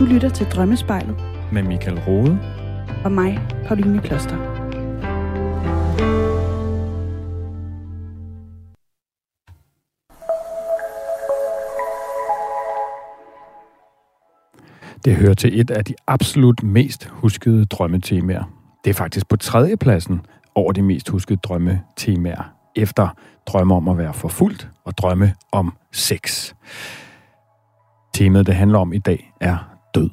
Du lytter til Drømmespejlet. Med Michael Rode. Og mig, Pauline Kloster. Det hører til et af de absolut mest huskede drømmetemaer. Det er faktisk på tredje pladsen over de mest huskede drømmetemaer, efter drømme om at være forfulgt og drømme om sex. Temaet, det handler om i dag, er død.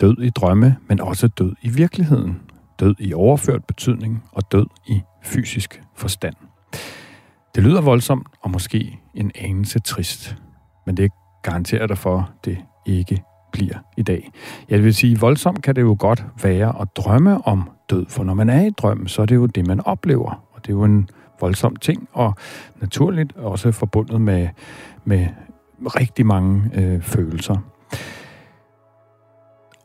Død i drømme, men også død i virkeligheden. Død i overført betydning og død i fysisk forstand. Det lyder voldsomt og måske en anelse trist, men det garanterer dig for, det ikke bliver i dag. Jeg vil sige, voldsomt kan det jo godt være at drømme om død, for når man er i drømmen, så er det jo det, man oplever. Og det er jo en voldsom ting, og naturligt også forbundet med, med rigtig mange øh, følelser.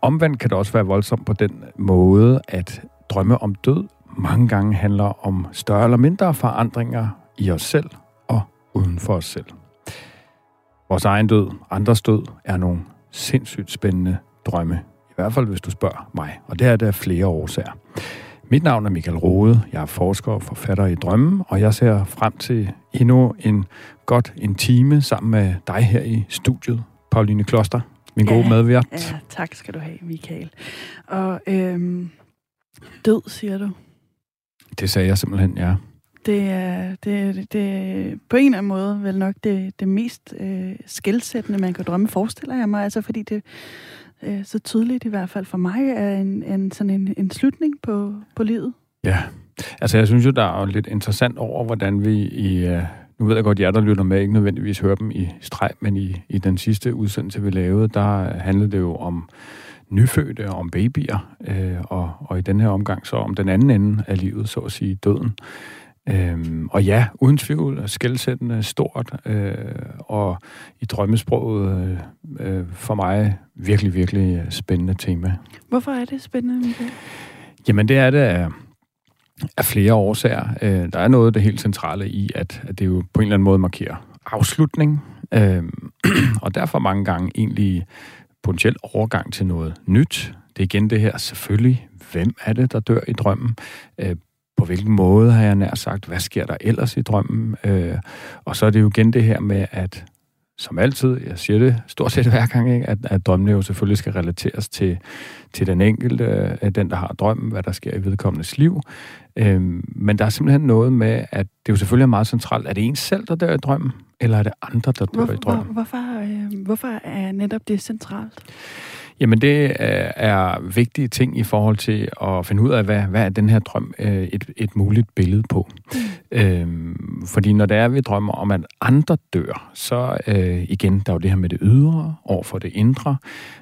Omvendt kan det også være voldsomt på den måde, at drømme om død mange gange handler om større eller mindre forandringer i os selv og uden for os selv. Vores egen død, andres død, er nogle sindssygt spændende drømme. I hvert fald, hvis du spørger mig. Og det er der flere årsager. Mit navn er Michael Rode. Jeg er forsker og forfatter i drømmen, og jeg ser frem til endnu en godt en time sammen med dig her i studiet, Pauline Kloster, min ja, gode medvært. Ja, tak skal du have, Michael. Og øhm, død, siger du? Det sagde jeg simpelthen, ja. Det er, det, det, på en eller anden måde vel nok det, det mest øh, skældsættende, man kan drømme, forestiller jeg mig. Altså fordi det øh, så tydeligt i hvert fald for mig er en, en, sådan en, en slutning på, på livet. Ja, altså jeg synes jo, der er lidt interessant over, hvordan vi i... Øh, nu ved jeg godt, at jer, der lytter med, ikke nødvendigvis hører dem i streg, men i, i den sidste udsendelse, vi lavede, der handlede det jo om nyfødte, om babyer, øh, og, og i den her omgang så om den anden ende af livet, så at sige døden. Øhm, og ja, uden tvivl, skældsættende stort, øh, og i drømmesproget øh, øh, for mig virkelig, virkelig spændende tema. Hvorfor er det spændende, Michael? Jamen det er det af, af flere årsager. Øh, der er noget af det helt centrale i, at, at det jo på en eller anden måde markerer afslutning, øh, og derfor mange gange egentlig potentielt overgang til noget nyt. Det er igen det her, selvfølgelig, hvem er det, der dør i drømmen? Øh, på hvilken måde har jeg nær sagt, hvad sker der ellers i drømmen? Øh, og så er det jo igen det her med, at som altid, jeg siger det stort set hver gang, ikke? At, at drømmene jo selvfølgelig skal relateres til, til den enkelte, øh, den der har drømmen, hvad der sker i vedkommendes liv. Øhm, men der er simpelthen noget med, at det jo selvfølgelig er meget centralt, er det en selv, der dør i drømmen, eller er det andre, der dør hvor, i drømmen? Hvor, hvorfor, øh, hvorfor er netop det centralt? Jamen det øh, er vigtige ting i forhold til at finde ud af, hvad, hvad er den her drøm øh, et, et muligt billede på. Mm. Øhm, fordi når det er, vi drømmer om, at andre dør, så øh, igen, der er jo det her med det ydre over for det indre.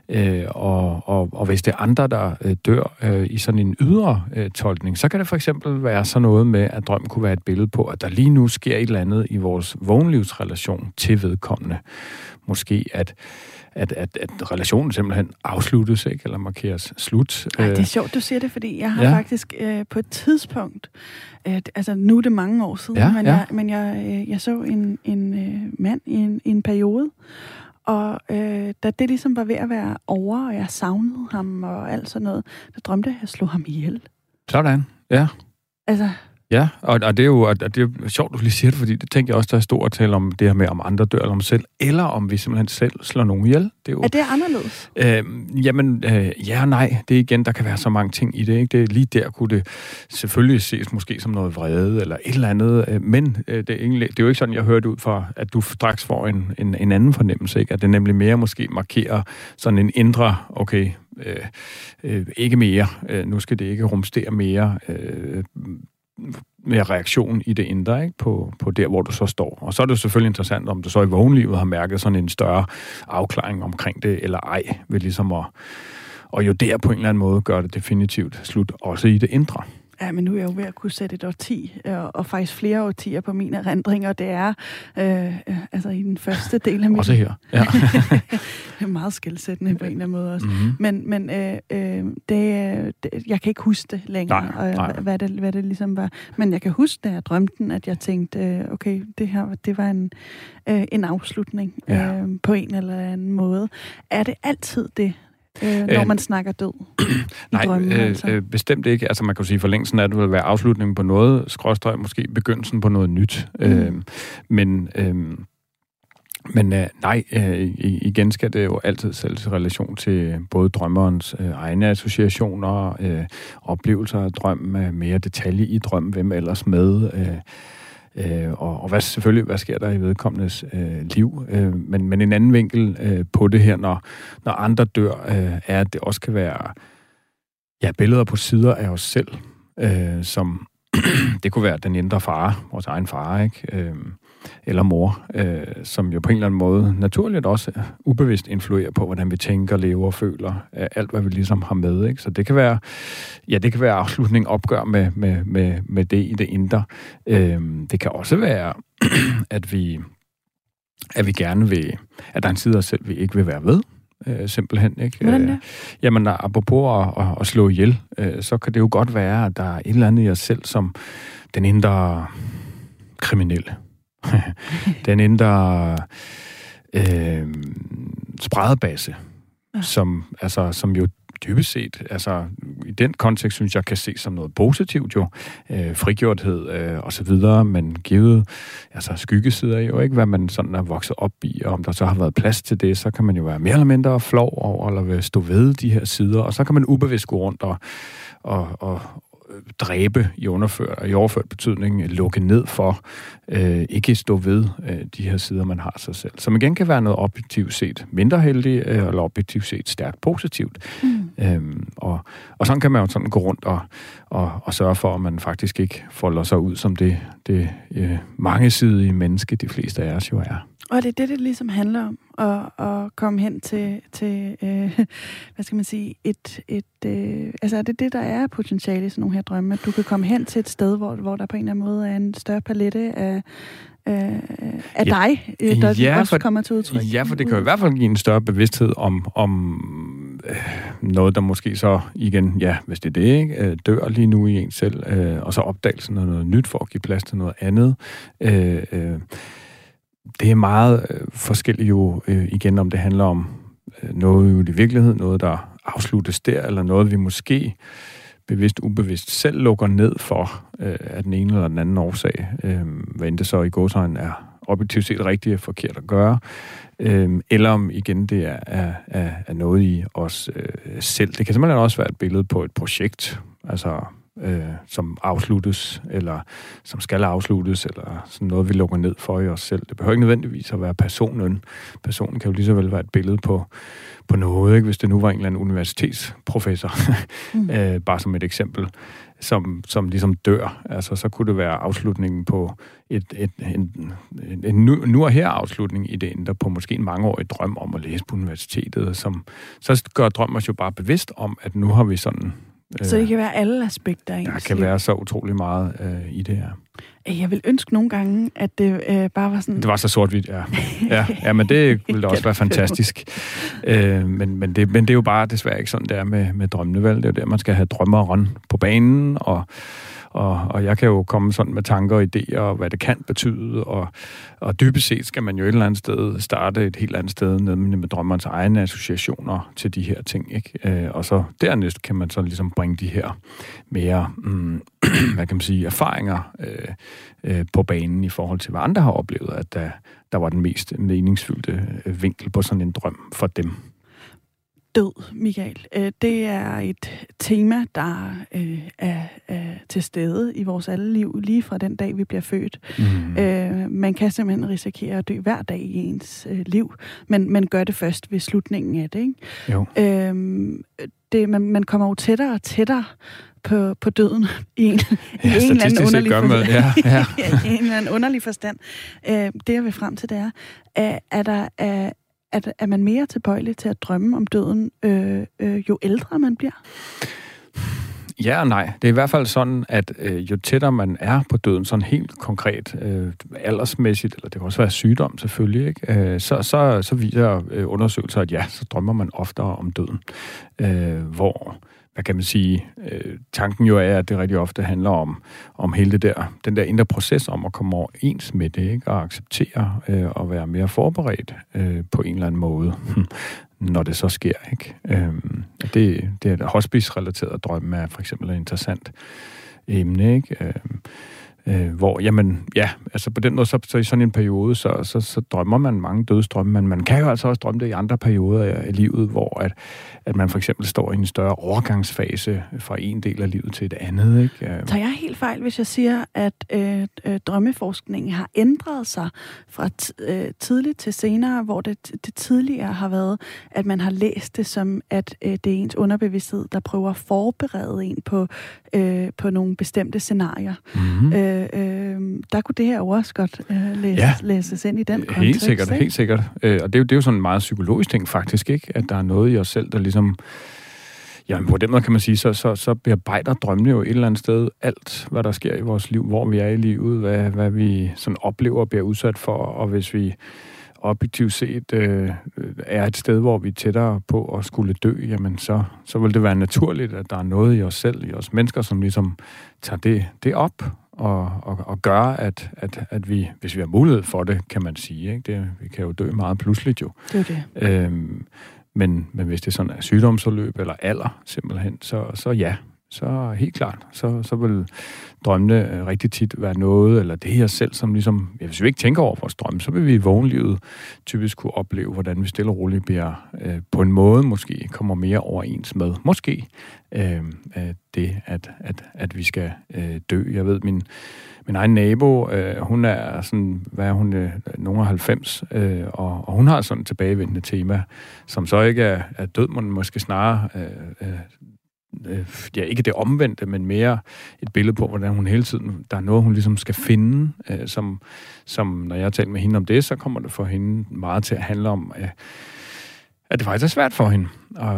Øh, og, og, og hvis det er andre, der øh, dør øh, i sådan en ydre øh, tolkning, så kan det for eksempel være sådan noget med, at drøm kunne være et billede på, at der lige nu sker et eller andet i vores vågenlivsrelation til vedkommende. Måske at at, at, at relationen simpelthen afsluttes, ikke? eller markeres slut. Ej, det er sjovt, du siger det, fordi jeg har ja. faktisk øh, på et tidspunkt, øh, altså nu er det mange år siden, ja, men, ja. Jeg, men jeg, øh, jeg så en, en øh, mand i en, en periode, og øh, da det ligesom var ved at være over, og jeg savnede ham og alt sådan noget, der drømte jeg, at jeg slog ham ihjel. Sådan, ja. Altså, Ja, og, og det er jo og det er sjovt, du lige siger det, fordi det tænker jeg også, der er stort at tale om det her med, om andre dør eller om selv, eller om vi simpelthen selv slår nogen ihjel. Det er, jo, er det anderledes? Øh, jamen, øh, ja og nej. Det er igen, der kan være så mange ting i det. Ikke? det lige der kunne det selvfølgelig ses måske som noget vrede eller et eller andet, øh, men øh, det, er egentlig, det er jo ikke sådan, jeg hørte ud fra, at du straks får en, en, en anden fornemmelse, ikke? at det nemlig mere måske markerer sådan en indre, okay, øh, øh, ikke mere, øh, nu skal det ikke rumstere mere, øh, med reaktion i det indre, ikke? På, på der, hvor du så står. Og så er det selvfølgelig interessant, om du så i vågenlivet har mærket sådan en større afklaring omkring det, eller ej, ved ligesom at, og jo der på en eller anden måde gør det definitivt slut, også i det indre. Ja, men nu er jeg jo ved at kunne sætte et årti, og, øh, og faktisk flere årtier på min erindring, og det er øh, øh altså i den første del af mit... Også her, ja. det er meget skældsættende på en eller anden måde også. Mm-hmm. Men, men øh, øh, det, det, jeg kan ikke huske det længere, nej, og, nej. Hvad, det, hvad det ligesom var. Men jeg kan huske, da jeg drømte den, at jeg tænkte, øh, okay, det her det var en, øh, en afslutning ja. øh, på en eller anden måde. Er det altid det, øh, når øh, man snakker død Nej, drømmen, øh, altså. øh, bestemt ikke. Altså man kan sige, forlængelsen af det vil være afslutningen på noget, skråstøj måske begyndelsen på noget nyt. Mm. Øh, men... Øh, men øh, nej, øh, igen skal det jo altid sættes i relation til både drømmerens øh, egne associationer, øh, oplevelser af drømmen, øh, mere detalje i drømmen, hvem ellers med, øh, Øh, og, og hvad, selvfølgelig, hvad sker der i vedkommendes øh, liv? Øh, men, men en anden vinkel øh, på det her, når, når andre dør, øh, er, at det også kan være ja, billeder på sider af os selv, øh, som det kunne være den indre far, vores egen far, ikke? Øh, eller mor, øh, som jo på en eller anden måde naturligt også ubevidst influerer på, hvordan vi tænker, lever og føler, øh, alt hvad vi ligesom har med. Ikke? Så det kan være, ja, det kan være afslutning, opgør med, med, med, med det i det indre. Øh, det kan også være, at vi at vi gerne vil, at der er en side af os selv, vi ikke vil være ved, øh, simpelthen. Ikke? Hvordan det? Øh, jamen, apropos at, at, at slå ihjel, øh, så kan det jo godt være, at der er et eller andet i os selv, som den indre kriminelle, den indre øh, spredebase, ja. som, altså, som jo dybest set, altså i den kontekst, synes jeg, kan se som noget positivt jo, øh, frigjorthed øh, og så videre, men givet, altså skyggesider jo ikke, hvad man sådan er vokset op i, og om der så har været plads til det, så kan man jo være mere eller mindre flov over, eller stå ved de her sider, og så kan man ubevidst gå rundt og, og, og, dræbe i, underført, i overført betydning, lukke ned for, øh, ikke stå ved øh, de her sider, man har sig selv. Som igen kan være noget objektivt set mindre heldigt, øh, eller objektivt set stærkt positivt. Mm. Øhm, og, og sådan kan man jo sådan gå rundt og, og, og sørge for, at man faktisk ikke folder sig ud som det, det øh, mangesidige menneske, de fleste af os jo er. Og det er det, det ligesom handler om, at, at komme hen til, til øh, hvad skal man sige, et, et øh, altså er det det, der er potentiale i sådan nogle her drømme, at du kan komme hen til et sted, hvor, hvor der på en eller anden måde er en større palette af, af, af ja, dig, øh, der ja, også for, kommer til udtryk. Ja, for det kan jo i hvert fald give en større bevidsthed om, om øh, noget, der måske så igen, ja, hvis det er det, ikke, øh, dør lige nu i en selv, øh, og så opdagelsen af noget nyt for at give plads til noget andet. Øh, øh, det er meget øh, forskelligt jo øh, igen, om det handler om øh, noget i virkeligheden, noget, der afsluttes der, eller noget, vi måske bevidst, ubevidst selv lukker ned for øh, af den ene eller den anden årsag, øh, hvad end det så i godsøjen er objektivt set rigtigt og forkert at gøre, øh, eller om igen det er, er, er, er noget i os øh, selv. Det kan simpelthen også være et billede på et projekt, altså øh, som afsluttes, eller som skal afsluttes, eller sådan noget, vi lukker ned for i os selv. Det behøver ikke nødvendigvis at være personen. Personen kan jo lige så vel være et billede på, på noget, ikke? hvis det nu var en eller anden universitetsprofessor, mm. øh, bare som et eksempel, som, som ligesom dør. Altså, så kunne det være afslutningen på et, et, en, en, en nu, nu og her afslutning i det indre på måske en mangeårig drøm om at læse på universitetet, som så gør drømmen os jo bare bevidst om, at nu har vi sådan så det kan være alle aspekter af Der kan liv. være så utrolig meget øh, i det her. Jeg vil ønske nogle gange, at det øh, bare var sådan... Det var så sort-hvidt, ja. ja. Ja, men det ville da også være fantastisk. Øh, men, men, det, men det er jo bare desværre ikke sådan, det er med, med drømmene, vel? Det er jo der, man skal have drømmeren på banen, og og, og jeg kan jo komme sådan med tanker og idéer, og hvad det kan betyde, og, og dybest set skal man jo et eller andet sted starte et helt andet sted, nemlig med drømmerens egne associationer til de her ting, ikke? Øh, og så dernæst kan man så ligesom bringe de her mere, mm, hvad kan man sige, erfaringer øh, øh, på banen i forhold til, hvad andre har oplevet, at der, der var den mest meningsfyldte øh, vinkel på sådan en drøm for dem død, Michael. Øh, det er et tema, der øh, er, er til stede i vores alle liv, lige fra den dag, vi bliver født. Mm. Øh, man kan simpelthen risikere at dø hver dag i ens liv, men man gør det først ved slutningen af det. Ikke? Jo. Øhm, det, man, man kommer jo tættere og tættere på, på døden i en, ja, i en eller anden underlig forstand. Ja, ja. en eller anden underlig forstand. Øh, det, jeg vil frem til, det er, er, er der, er, at er man mere tilbøjelig til at drømme om døden, øh, øh, jo ældre man bliver? Ja og nej. Det er i hvert fald sådan, at øh, jo tættere man er på døden, sådan helt konkret, øh, aldersmæssigt, eller det kan også være sygdom selvfølgelig, ikke? Øh, så, så, så viser øh, undersøgelser, at ja, så drømmer man oftere om døden. Øh, hvor hvad kan man sige, øh, tanken jo er, at det rigtig ofte handler om, om hele det der, den der indre proces om at komme overens med det, ikke? og acceptere øh, og være mere forberedt øh, på en eller anden måde, hm, når det så sker. Ikke? Øh, det, det er hospice-relateret drømme er for eksempel et interessant emne. Ikke? Øh, Øh, hvor, jamen, ja, altså på den måde, så, så i sådan en periode, så, så, så drømmer man mange dødsdrømme, men man kan jo altså også drømme det i andre perioder af, livet, hvor at, at man for eksempel står i en større overgangsfase fra en del af livet til et andet. Ikke? Tager jeg helt fejl, hvis jeg siger, at øh, øh, drømmeforskningen har ændret sig fra øh, tidligt til senere, hvor det, det tidligere har været, at man har læst det som, at øh, det er ens underbevidsthed, der prøver at forberede en på, øh, på nogle bestemte scenarier. Mm-hmm. Øh, øh, der kunne det her også godt øh, læses, ja, læses ind i den kontekst. Helt sikkert, ikke? helt sikkert. Øh, og det er, jo, det er jo sådan en meget psykologisk ting faktisk, ikke? At der er noget i os selv, der ligesom... Jamen, på den måde kan man sige, så, så, så bearbejder drømmene jo et eller andet sted alt, hvad der sker i vores liv, hvor vi er i livet, hvad, hvad vi sådan oplever og bliver udsat for, og hvis vi objektivt set øh, er et sted, hvor vi er tættere på at skulle dø, jamen så, så vil det være naturligt, at der er noget i os selv, i os mennesker, som ligesom tager det, det op og, og, og gør, at, at, at vi, hvis vi har mulighed for det, kan man sige, ikke? Det, vi kan jo dø meget pludseligt jo. Det er det. Øhm, men, men hvis det sådan er sygdomsforløb eller alder simpelthen, så, så ja, så helt klart, så, så vil drømmene øh, rigtig tit være noget, eller det her selv, som ligesom, ja, hvis vi ikke tænker over vores drømme, så vil vi i vågenlivet typisk kunne opleve, hvordan vi stille og roligt bliver øh, på en måde måske kommer mere overens med, måske øh, øh det, at, at, at vi skal øh, dø. Jeg ved, min, min egen nabo, øh, hun er sådan, hvad er hun, øh, nogen af 90, øh, og, og hun har sådan et tilbagevendende tema, som så ikke er, er død, men måske snarere øh, øh, øh, ja, ikke det omvendte, men mere et billede på, hvordan hun hele tiden, der er noget, hun ligesom skal finde, øh, som, som når jeg taler med hende om det, så kommer det for hende meget til at handle om, øh, at det faktisk er svært for hende at,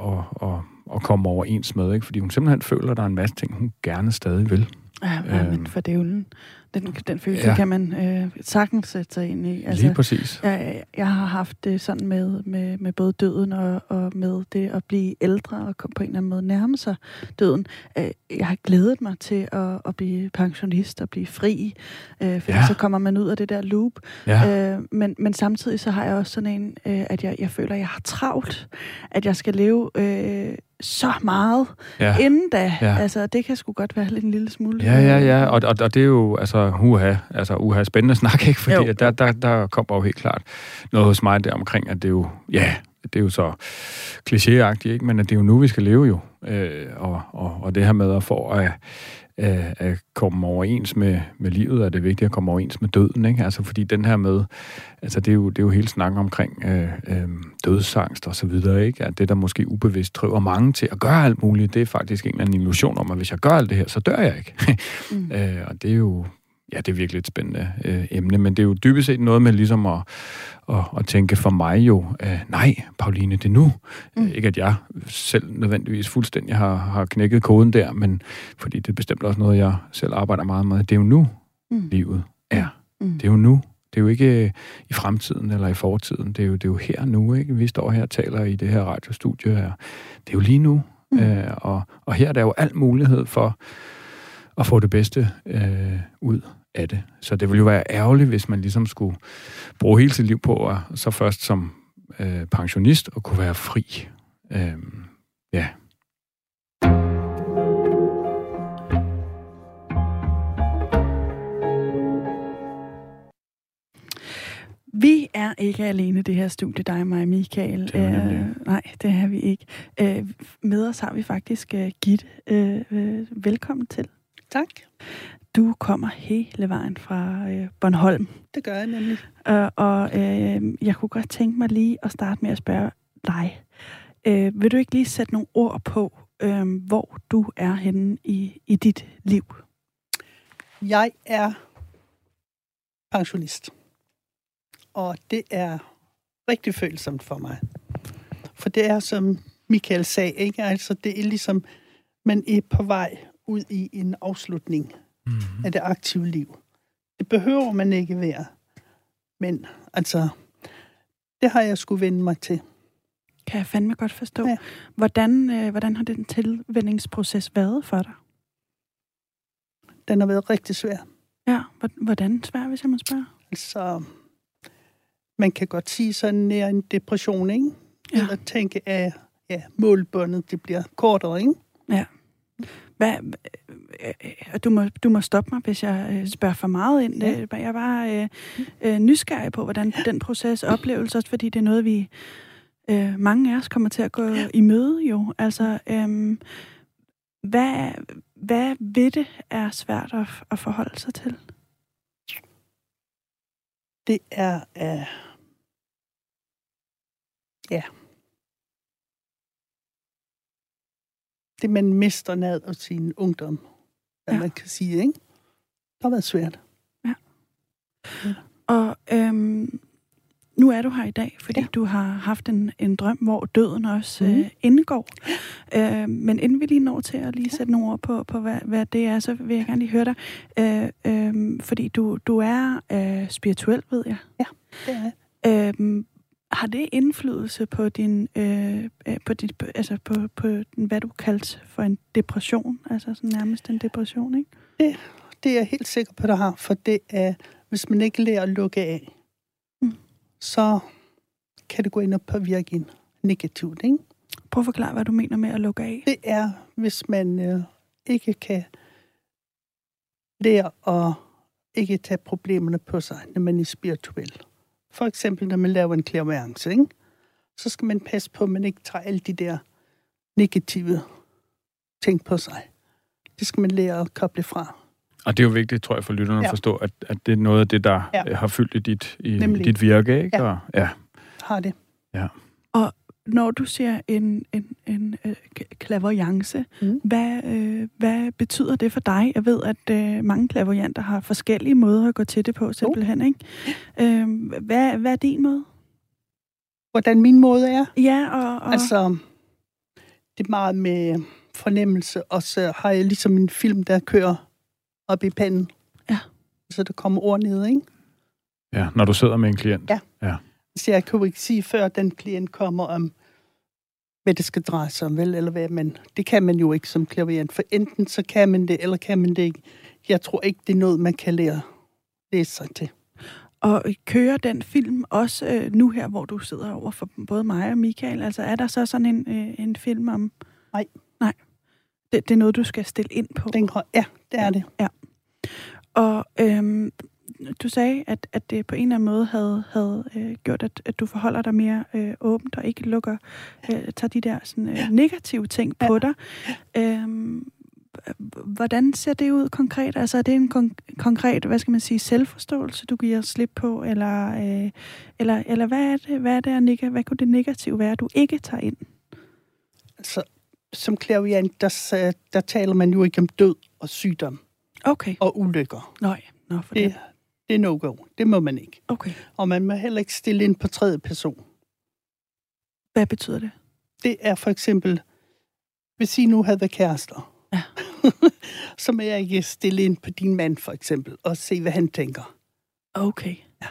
at, at, at komme overens med, ikke? fordi hun simpelthen føler, at der er en masse ting, hun gerne stadig vil. Ja, men øhm. for dævlen. Den, den følelse ja. kan man øh, sagtens sætte sig ind i. Altså, Lige præcis. Jeg, jeg har haft det sådan med, med, med både døden og, og med det at blive ældre og på en eller anden måde nærme sig døden. Øh, jeg har glædet mig til at, at blive pensionist og blive fri, øh, for ja. så kommer man ud af det der loop. Ja. Øh, men, men samtidig så har jeg også sådan en, øh, at jeg, jeg føler, at jeg har travlt, at jeg skal leve... Øh, så meget ja. inden da. Ja. Altså, det kan sgu godt være lidt en lille smule. Ja, ja, ja. Og, og, og det er jo, altså, uha, altså, uha, spændende snak, ikke? Fordi jo. der, der, der kommer jo helt klart noget hos mig der omkring, at det jo, ja, det er jo så klichéagtigt, ikke? Men at det er jo nu, vi skal leve jo. Øh, og, og, og det her med at få at, at, at komme overens med, med livet, er det vigtigt at komme overens med døden, ikke? Altså, fordi den her med, altså, det er jo, det er jo hele snakken omkring øh, øh, dødsangst og så videre, ikke? At det, der måske ubevidst driver mange til at gøre alt muligt, det er faktisk en eller anden illusion om, at hvis jeg gør alt det her, så dør jeg ikke. mm. øh, og det er jo, ja, det er virkelig et spændende øh, emne, men det er jo dybest set noget med ligesom at, at, at tænke for mig jo, øh, nej, Pauline, det er nu. Mm. Ikke at jeg selv nødvendigvis fuldstændig har, har knækket koden der, men fordi det er bestemt også noget, jeg selv arbejder meget med. Det er jo nu, mm. livet er. Mm. Det er jo nu. Det er jo ikke øh, i fremtiden eller i fortiden. Det er jo, det er jo her nu, ikke? Vi står her og taler i det her radiostudie her. Det er jo lige nu. Mm. Øh, og, og her er der jo al mulighed for at få det bedste øh, ud af det. Så det ville jo være ærgerligt, hvis man ligesom skulle bruge hele sit liv på at så først som øh, pensionist og kunne være fri. Øh, ja. Vi er ikke alene det her studie, dig og mig, Michael. Det øh, nej, det er vi ikke. Øh, med os har vi faktisk uh, Gitte. Øh, øh, velkommen til. Tak. Du kommer hele vejen fra øh, Bornholm. Det gør jeg nemlig. Øh, og øh, jeg kunne godt tænke mig lige at starte med at spørge dig. Øh, vil du ikke lige sætte nogle ord på, øh, hvor du er henne i, i dit liv? Jeg er pensionist. Og det er rigtig følsomt for mig. For det er, som Michael sagde, ikke? Altså, det er ligesom man er på vej ud i en afslutning mm-hmm. af det aktive liv. Det behøver man ikke være. Men altså, det har jeg skulle vende mig til. Kan jeg fandme godt forstå. Ja. Hvordan, øh, hvordan har den tilvændingsproces været for dig? Den har været rigtig svær. Ja, hvordan svær, hvis jeg må spørge? Altså, man kan godt sige sådan nær en depression, ikke? Ja. Eller tænke, at ja, målbåndet det bliver kortere, ikke? Ja. Hvad, øh, du, må, du må stoppe mig, hvis jeg øh, spørger for meget ind. Ja. Jeg er bare øh, øh, nysgerrig på, hvordan den proces opleves, også fordi det er noget, vi øh, mange af os kommer til at gå i møde jo. Altså, øh, hvad, hvad ved det er svært at, at forholde sig til? Det er... Øh, ja. Det, man mister ned af sin ungdom, hvad ja. man kan sige, ikke? Det har været svært. Ja. ja. Og øhm, nu er du her i dag, fordi ja. du har haft en, en drøm, hvor døden også mm. øh, indgår. Øh, men inden vi lige når til at lige sætte nogle ord på, på hvad, hvad det er, så vil jeg gerne lige høre dig. Øh, øh, fordi du, du er øh, spirituel, ved jeg. Ja, det er jeg. Øh, har det indflydelse på din, øh, øh på dit, altså på, på hvad du kaldte for en depression? Altså sådan nærmest en depression, ikke? Det, det er jeg helt sikker på, der har, for det er, hvis man ikke lærer at lukke af, så kan det gå ind og påvirke en negativt. Ikke? Prøv at forklare, hvad du mener med at lukke af. Det er, hvis man øh, ikke kan lære at ikke tage problemerne på sig, når man er spirituel. For eksempel, når man laver en klærværelse, ikke? så skal man passe på, at man ikke tager alle de der negative ting på sig. Det skal man lære at koble fra. Og det er jo vigtigt, tror jeg, for lytterne ja. at forstå, at, at det er noget af det, der ja. har fyldt i dit, i dit virke, ikke? Ja. Og, ja. Har det. Ja. Og når du siger en, en, en øh, klaverjance, mm. hvad, øh, hvad betyder det for dig? Jeg ved, at øh, mange klaverjanter har forskellige måder at gå til det på, simpelthen. Oh. Ikke? Øh, hvad, hvad er din måde? Hvordan min måde er? Ja, og... og... Altså, det er meget med fornemmelse, og så har jeg ligesom en film, der kører op i panden. Ja. Så der kommer ord ned, ikke? Ja, når du sidder med en klient. Ja. ja. Så jeg kan jo ikke sige, før den klient kommer om, hvad det skal dreje sig om, vel? Eller hvad man... Det kan man jo ikke som klaverant, for enten så kan man det, eller kan man det ikke. Jeg tror ikke, det er noget, man kan lære læse sig til. Og kører den film også øh, nu her, hvor du sidder over for både mig og Michael? Altså er der så sådan en, øh, en film om... Nej. Nej. Det, det er noget, du skal stille ind på? Den, ja, det er det. Ja. Og øhm, du sagde, at, at det på en eller anden måde havde, havde øh, gjort, at, at du forholder dig mere øh, åbent og ikke lukker, øh, tager de der sådan, øh, negative ting på dig. Øhm, hvordan ser det ud konkret? Altså er det en kon- konkret, hvad skal man sige, selvforståelse, du giver slip på, eller, øh, eller, eller hvad er det, hvad er det, hvad kunne det negative være, du ikke tager ind? Altså, som klaviant, der, der taler man jo ikke om død og sygdom. Okay. Og ulykker. Nej, Nå, for det, det. Det er no-go. Det må man ikke. Okay. Og man må heller ikke stille ind på tredje person. Hvad betyder det? Det er for eksempel, hvis I nu havde været kærester, ja. så må jeg ikke stille ind på din mand for eksempel, og se, hvad han tænker. Okay. Ja.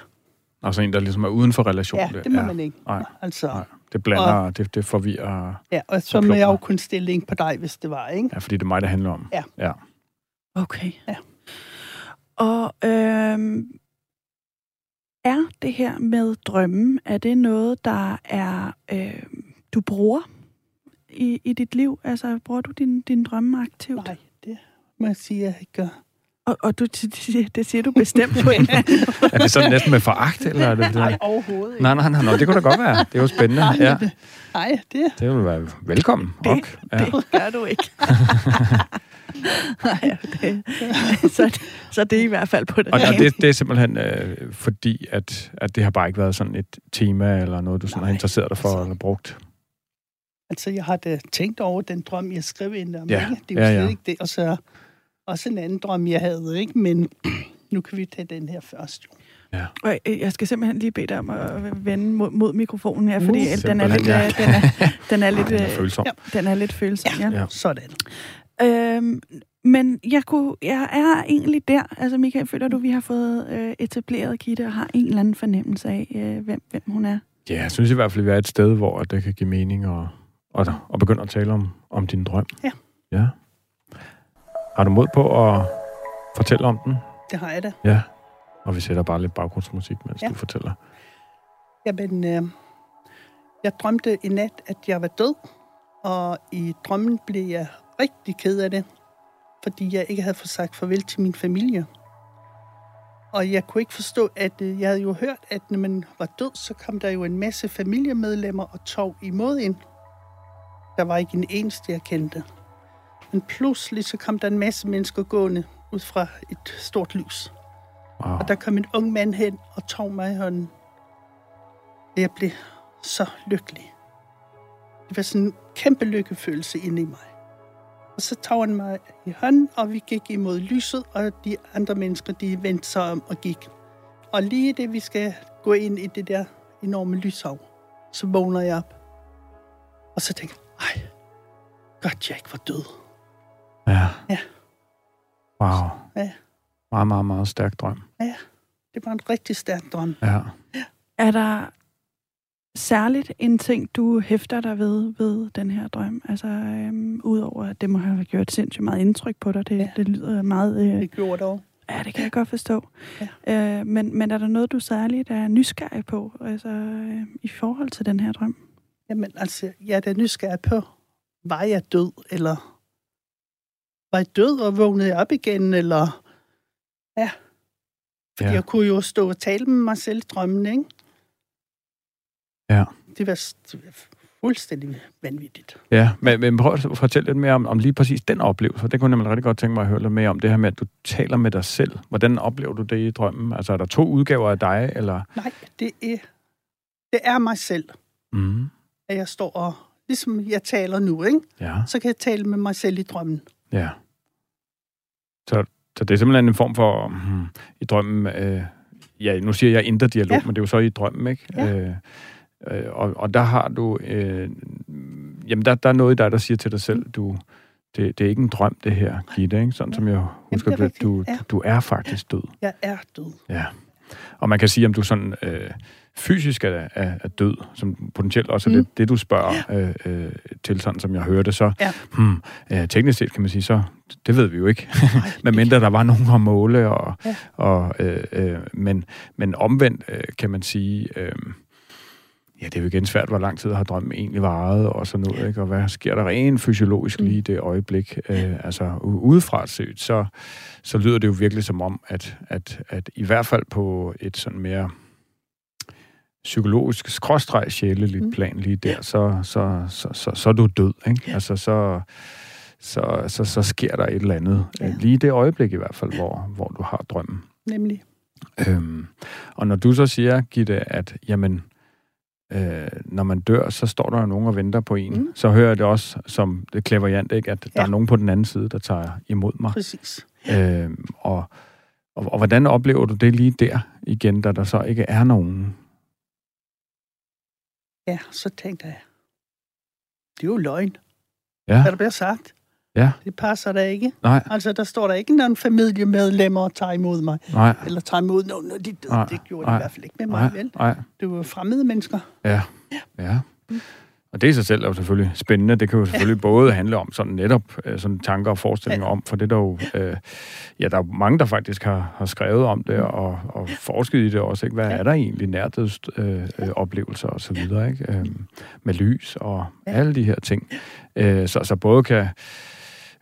Altså en, der ligesom er uden for relationen. Ja, det må ja. man ikke. Nej. Altså, Nej. Det blander, og, det, det forvirrer. Ja, og så må jeg jo kun stille ind på dig, hvis det var, ikke? Ja, fordi det er mig, det handler om. Ja. ja. Okay. Ja. Og øhm, er det her med drømmen, er det noget, der er, øh, du bruger i, i dit liv? Altså, bruger du din, din drømme aktivt? Nej, det må jeg sige, at jeg ikke gør. Og, og du, det siger du bestemt på en Er det sådan næsten med foragt? Eller er det, nej, overhovedet ikke. Nej, nej, nej, nej, det kunne da godt være. Det er jo spændende. Nej, ja. det, nej, det... Det vil være velkommen. Det, okay. ja. det gør du ikke. nej, det, så, så det er i hvert fald på det. Og, og det, det er simpelthen øh, fordi, at, at det har bare ikke været sådan et tema, eller noget, du sådan nej, har interesseret dig for, altså, eller brugt. Altså, jeg har da tænkt over den drøm, jeg skrev ind om. Ja. Ikke? Det er jo ja, slet ja. ikke det. Og så også en anden drøm, jeg havde, ikke? Men nu kan vi tage den her først, jo. Ja. Og jeg skal simpelthen lige bede dig om at vende mod, mod mikrofonen her, fordi uh, den er lidt, ja. den er, den er lidt, den er følsom. Ja. Den er lidt følsom, ja. ja. Sådan. Øhm, men jeg, kunne, jeg er egentlig der. Altså, Michael, føler du, vi har fået øh, etableret Gitte og har en eller anden fornemmelse af, øh, hvem, hvem hun er? Ja, jeg synes i hvert fald, at vi er et sted, hvor det kan give mening at, at, at begynde at tale om, om din drøm. Ja. Ja. Har du mod på at fortælle om den? Det har jeg da. Ja. Og vi sætter bare lidt baggrundsmusik, mens ja. du fortæller. Jamen, øh, jeg drømte i nat, at jeg var død, og i drømmen blev jeg rigtig ked af det, fordi jeg ikke havde fået sagt farvel til min familie. Og jeg kunne ikke forstå, at øh, jeg havde jo hørt, at når man var død, så kom der jo en masse familiemedlemmer og tog imod en. Der var ikke en eneste, jeg kendte. Men pludselig så kom der en masse mennesker gående ud fra et stort lys. Wow. Og der kom en ung mand hen og tog mig i hånden. Jeg blev så lykkelig. Det var sådan en kæmpe lykkefølelse inde i mig. Og så tog han mig i hånden, og vi gik imod lyset, og de andre mennesker, de vendte sig om og gik. Og lige det, vi skal gå ind i det der enorme lyshav, så vågner jeg op. Og så tænker jeg, ej, godt jeg ikke var død. Ja. Ja. Wow. Ja. Meget, meget, meget stærk drøm. Ja, det var en rigtig stærk drøm. Ja. Er der særligt en ting, du hæfter dig ved ved den her drøm? Altså, øhm, udover at det må have gjort sindssygt meget indtryk på dig. Det, ja. det lyder meget... Øh, det gjorde det også. Ja, det kan jeg godt forstå. Ja. Øh, men, men er der noget, du særligt er nysgerrig på, altså øh, i forhold til den her drøm? Jamen, altså, jeg er da nysgerrig på, var jeg død, eller var jeg død og vågnede jeg op igen, eller... Ja. Fordi ja. jeg kunne jo stå og tale med mig selv i drømmen, ikke? Ja. Det var, det var fuldstændig vanvittigt. Ja, men, men prøv at fortælle lidt mere om, om lige præcis den oplevelse. Det kunne jeg nemlig rigtig godt tænke mig at høre lidt mere om. Det her med, at du taler med dig selv. Hvordan oplever du det i drømmen? Altså, er der to udgaver af dig, eller? Nej, det er, det er mig selv. Mm. At jeg står og, ligesom jeg taler nu, ikke? Ja. Så kan jeg tale med mig selv i drømmen. Ja. Så, så det er simpelthen en form for, hmm, i drømmen, øh, ja, nu siger jeg indre dialog, ja. men det er jo så i drømmen, ikke? Ja. Øh, øh, og, og der har du, øh, jamen der, der er noget i dig, der siger til dig selv, du, det, det er ikke en drøm, det her, Gitte, ikke? Sådan som jeg husker, Jamen, det du. Ja. du er faktisk død. Jeg er død. Ja. Og man kan sige, om du sådan øh, fysisk er, er, er død, som potentielt også er Mm. det, det, du spørger øh, øh, til, sådan som jeg hørte, så Ja. hmm, øh, teknisk set kan man sige, så det ved vi jo ikke. Men mindre der var nogen at måle, og, Ja. og, øh, øh, men, men omvendt øh, kan man sige, øh, ja, det er jo igen svært, hvor lang tid har drømmen egentlig varet, og sådan noget, ikke? og hvad sker der rent fysiologisk Mm. lige i det øjeblik. Øh, altså udefra set, så, så lyder det jo virkelig som om, at, at, at i hvert fald på et sådan mere psykologisk skråstreg sjæleligt Mm. plan lige der, så, så, så, så, så er du død, ikke? Altså, så, så, så, så sker der et eller andet. Ja. Ja. Lige det øjeblik i hvert fald, hvor, hvor du har drømmen. Nemlig. Øhm, og når du så siger, Gitte, at jamen, øh, når man dør, så står der jo nogen og venter på en, Mm. så hører jeg det også som det klaverjant, ikke? at der Ja. er nogen på den anden side, der tager imod mig. Præcis. Øhm, og, og, og hvordan oplever du det lige der igen, da der så ikke er nogen? Ja, så tænkte jeg, det er jo løgn, Ja, hvad der bliver sagt. Ja, Det passer da ikke. nej, Altså, der står der ikke nogen familiemedlemmer og tager imod mig. nej, Eller tager imod nogen, når de døde. Nej, Det gjorde de i hvert fald ikke med mig, nej, vel? nej. Det var fremmede mennesker. Ja, ja. Og det i sig selv er jo selvfølgelig spændende. Det kan jo selvfølgelig ja. både handle om sådan netop øh, sådan tanker og forestillinger Ja. om, for det er der jo, øh, ja, der er mange, der faktisk har, har skrevet om det og, og forsket i det også. Ikke? Hvad Ja. er der egentlig nærdøds øh, øh, oplevelser og så videre, ikke? Øh, med lys og Ja. alle de her ting. Øh, så, så både kan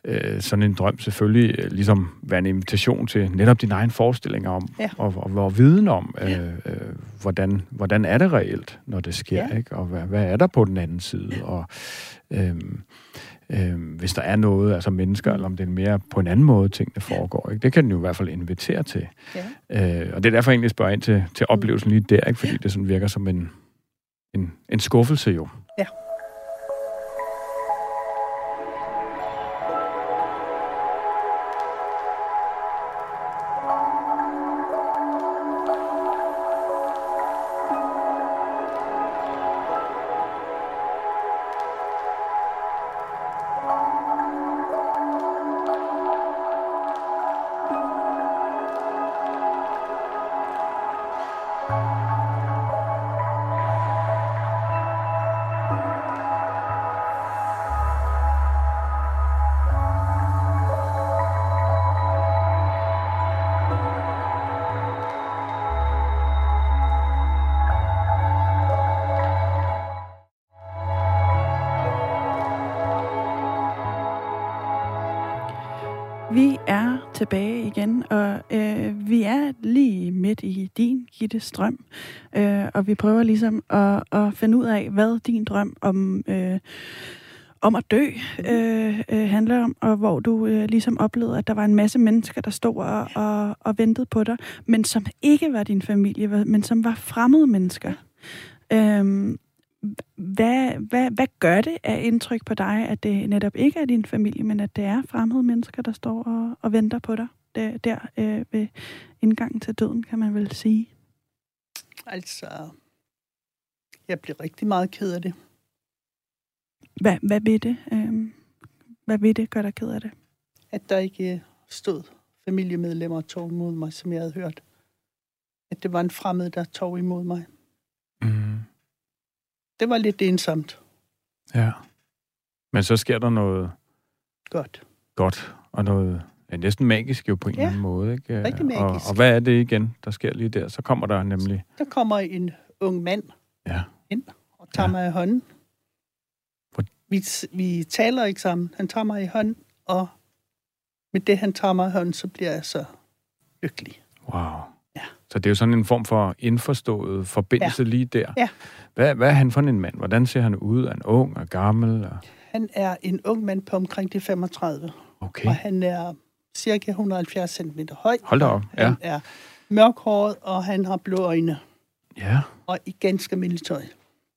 øh, sådan en drøm selvfølgelig øh, ligesom være en invitation til netop dine egne forestillinger om, Ja. og, og, og viden om, øh, øh, hvordan, hvordan er det reelt, når det sker, Ja. ikke? og hvad, hvad er der på den anden side, og øhm, øhm, hvis der er noget, altså mennesker, eller om det er mere på en anden måde, tingene foregår. Ikke? Det kan den jo i hvert fald invitere til. Ja. Øh, og det er derfor jeg egentlig spørger ind til, til oplevelsen lige der, ikke? fordi det sådan virker som en, en, en skuffelse jo. Gitte Strøm. Øh, og vi prøver ligesom at, at finde ud af, hvad din drøm om, øh, om at dø øh, øh, handler om, og hvor du øh, ligesom oplevede, at der var en masse mennesker, der stod og, og, og ventede på dig, men som ikke var din familie, men som var fremmede mennesker. Øh, hvad, hvad, hvad gør det af indtryk på dig, at det netop ikke er din familie, men at det er fremmede mennesker, der står og, og venter på dig der, der øh, ved indgangen til døden, kan man vel sige? Altså, jeg bliver rigtig meget ked af det. Hvad, hvad ved det? Øh, hvad ved det gør dig ked af det? At der ikke stod familiemedlemmer og tog imod mig, som jeg havde hørt. At det var en fremmed, der tog imod mig. Mm det var lidt ensomt. Ja. Men så sker der noget... Godt. Godt, og noget ja, næsten magisk jo på en ja, eller anden måde. Ikke? rigtig magisk. Og, og hvad er det igen, der sker lige der? Så kommer der nemlig... Der kommer en ung mand ja. ind og tager ja. mig i hånden. For... Vi, vi taler ikke sammen. Han tager mig i hånden, og med det, han tager mig i hånden, så bliver jeg så lykkelig. Wow. Så det er jo sådan en form for indforstået forbindelse ja. lige der. Ja. Hvad, hvad er han for en mand? Hvordan ser han ud? Er han ung og gammel? Og... Han er en ung mand på omkring de 35. Okay. Og han er cirka 170 cm høj. Hold da op, ja. Han er mørkhåret, og han har blå øjne. Ja. Og i ganske almindeligt tøj.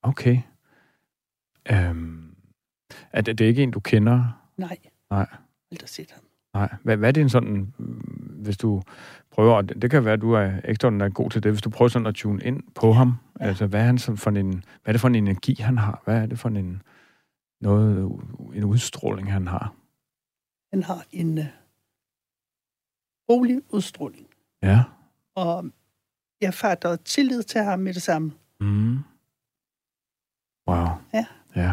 Okay. Øhm, er det, det er ikke en, du kender? Nej. Nej. Aldrig set ham. Nej. Hvad, hvad er det en sådan, hvis du prøver, og det, det kan være, at du er ekstraordinært god til det, hvis du prøver sådan at tune ind på ham, ja. altså hvad er, han sådan for en, hvad er det for en energi, han har? Hvad er det for en, noget, en udstråling, han har? Han har en uh, rolig udstråling. Ja. Og jeg fatter tillid til ham med det samme. Mm. Wow. Ja. Ja.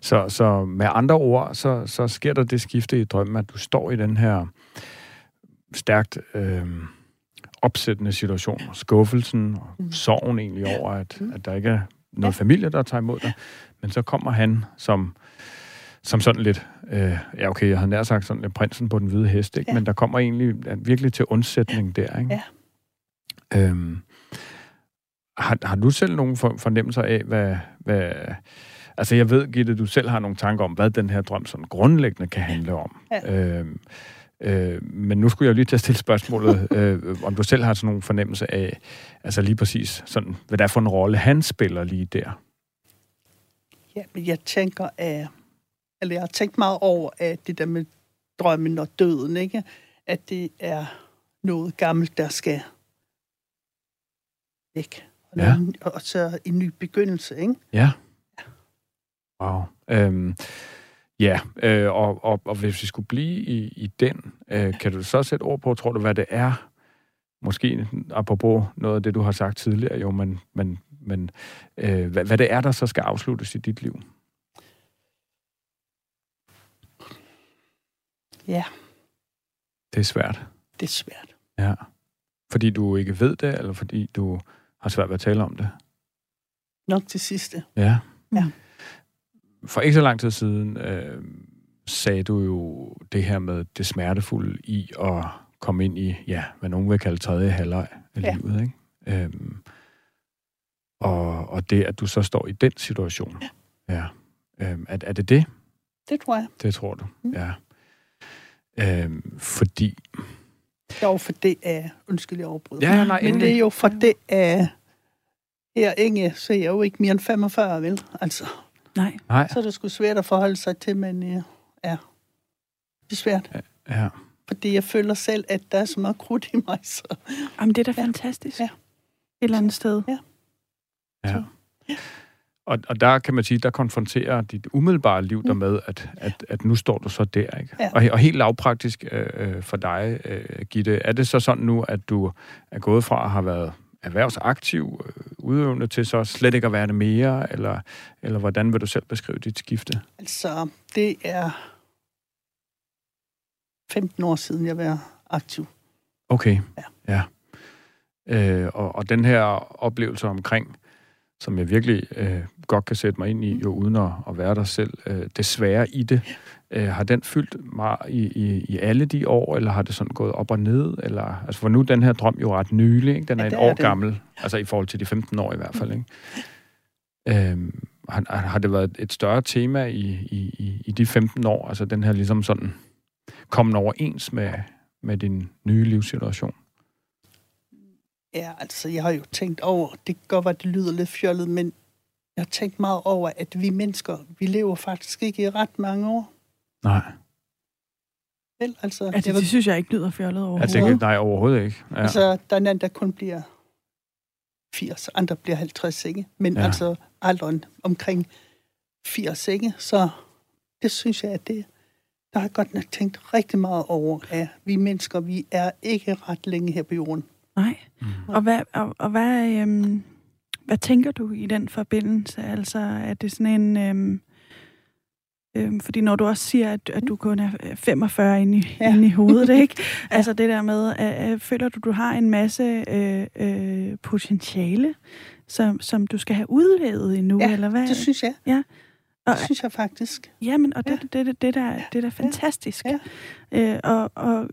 Så, så med andre ord, så, så sker der det skifte i drømmen, at du står i den her stærkt øh, opsættende situation, skuffelsen og mm. sorgen egentlig over, at, mm. at der ikke er noget ja. familie, der tager imod dig. Men så kommer han som, som sådan lidt, øh, ja okay, jeg havde nær sagt sådan lidt prinsen på den hvide hest, ikke? Ja. men der kommer egentlig virkelig til undsætning der. Ikke? Ja. Øhm, har, har du selv nogle fornemmelser af, hvad, hvad... Altså, jeg ved, Gitte, du selv har nogle tanker om, hvad den her drøm sådan grundlæggende kan handle om. Ja. Øhm, Øh, men nu skulle jeg lige til at stille spørgsmålet, øh, om du selv har sådan nogle fornemmelse af, altså lige præcis, sådan, hvad der er for en rolle, han spiller lige der. Ja, men jeg tænker, at, eller jeg har tænkt meget over, at det der med drømmen og døden, ikke? at det er noget gammelt, der skal væk. Og, ja. en, og så en ny begyndelse, ikke? Ja. Wow. Øhm, Ja, øh, og, og, og hvis vi skulle blive i, i den, øh, kan du så sætte ord på, tror du, hvad det er? Måske apropos noget af det, du har sagt tidligere, jo, men, men, men øh, hvad, hvad det er, der så skal afsluttes i dit liv? Ja. Det er svært. Det er svært. Ja. Fordi du ikke ved det, eller fordi du har svært ved at tale om det? Nok til sidste. Ja. Ja for ikke så lang tid siden øh, sagde du jo det her med det smertefulde i at komme ind i, ja, hvad nogen vil kalde tredje halvleg af ja. livet, ikke? Øhm, og, og det, at du så står i den situation. Ja. ja. Øhm, er, er det det? Det tror jeg. Det tror du, mm. ja. Øhm, fordi... Jo, for det er... Undskyld, jeg afbryder. Ja, nej, Men det er jo for det er... Her Inge, så er jeg jo ikke mere end 45, vel? Altså, Nej. Nej. Så er det sgu svært at forholde sig til, men ja, ja. det er svært. Ja. Fordi jeg føler selv, at der er så meget krudt i mig. Så. Jamen, det er da ja. fantastisk. Ja. Et eller andet sted. Ja. Ja. ja. Og, og der kan man sige, der konfronterer dit umiddelbare liv der mm. med, at, at, at nu står du så der. Ikke? Ja. Og, og helt lavpraktisk øh, øh, for dig, øh, Gitte, er det så sådan nu, at du er gået fra at have været erhvervsaktiv, øh, udøvende til så slet ikke at være det mere, eller, eller hvordan vil du selv beskrive dit skifte? Altså, det er 15 år siden, jeg var aktiv. Okay, ja. ja. Øh, og, og den her oplevelse omkring, som jeg virkelig øh, godt kan sætte mig ind i, jo uden at, at være der selv. Øh, det svære i det, øh, har den fyldt mig i, i, i alle de år, eller har det sådan gået op og ned? Eller, altså for nu den her drøm jo ret nylig, ikke? den er ja, et år det. gammel, altså i forhold til de 15 år i hvert fald. Ikke? Øhm, har, har det været et større tema i, i, i de 15 år, altså den her ligesom sådan kommet overens med, med din nye livssituation? Ja, altså, jeg har jo tænkt over, det kan godt være, det lyder lidt fjollet, men jeg har tænkt meget over, at vi mennesker, vi lever faktisk ikke i ret mange år. Nej. Vel, altså, altså det, det synes jeg ikke lyder fjollet overhovedet. Jeg tænker, nej, overhovedet ikke. Ja. Altså, der er en anden, der kun bliver 80, andre bliver 50, ikke? Men ja. altså alderen omkring 80, ikke? Så det synes jeg, at det, der har jeg godt nok tænkt rigtig meget over, at vi mennesker, vi er ikke ret længe her på jorden. Nej. Mm. Og hvad, og, og hvad, øhm, hvad tænker du i den forbindelse? Altså, er det sådan en... Øhm, øhm, fordi når du også siger, at, at du kun er 45 inde i, ja. inde i hovedet, ikke? Altså det der med, at, at, føler du, du har en masse øh, øh, potentiale, som, som du skal have udlevet endnu, ja, eller hvad? det synes jeg. Ja. Og, det synes jeg faktisk. Jamen, og det, ja. det, det, det, der, det er da fantastisk. Ja. Øh, og og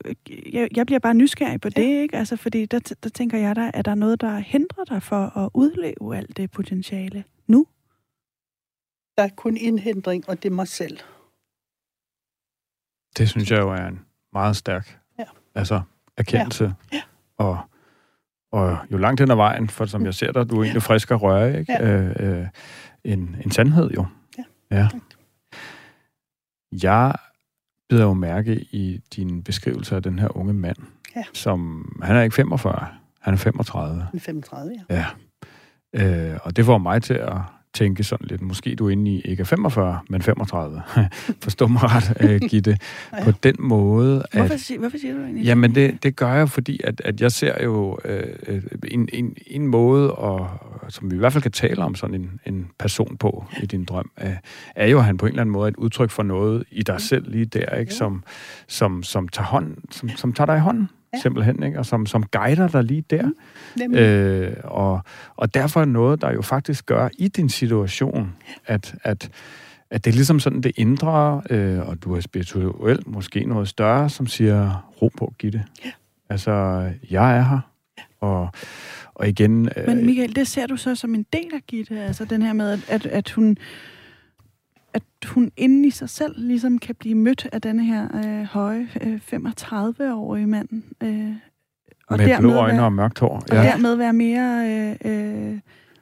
jeg, jeg bliver bare nysgerrig på ja. det, ikke? Altså, fordi der, der tænker jeg, der, er der noget, der hindrer dig for at udleve alt det potentiale nu? Der er kun en hindring, og det er mig selv. Det synes jeg jo er en meget stærk ja. altså, erkendelse. Ja. Ja. Og, og jo langt hen ad vejen, for som jeg ser dig, du er egentlig frisk og røre, ikke? Ja. Øh, øh, en, en sandhed jo. Ja. Jeg bider jo mærke i din beskrivelse af den her unge mand, ja. som, han er ikke 45, han er 35. Han er 35, ja. Ja. Øh, og det får mig til at tænke sådan lidt, måske du er inde i ikke 45, men 35. Forstå mig ret, uh, Gitte. ja. På den måde... At, hvorfor, siger, hvorfor siger du egentlig Jamen, det, det gør jeg, fordi at, at jeg ser jo uh, en, en, en måde, og, som vi i hvert fald kan tale om sådan en, en person på i din drøm, uh, er jo, at han på en eller anden måde er et udtryk for noget i dig selv lige der, ikke? Som, som, som, tager hånd, som, som tager dig i hånden ja. simpelthen, ikke? og som, som guider dig lige der. Mm, øh, og, og derfor er noget, der jo faktisk gør i din situation, at, at, at det er ligesom sådan det indre, øh, og du er spirituelt måske noget større, som siger, ro på, Gitte. Ja. Altså, jeg er her, og, og igen... Øh, Men Michael, det ser du så som en del af Gitte, altså den her med, at, at, at hun at hun inde i sig selv ligesom kan blive mødt af denne her øh, høje øh, 35-årige mand. Øh, og Med blå øjne være, og mørkt hår. Ja. Og dermed være mere øh, øh,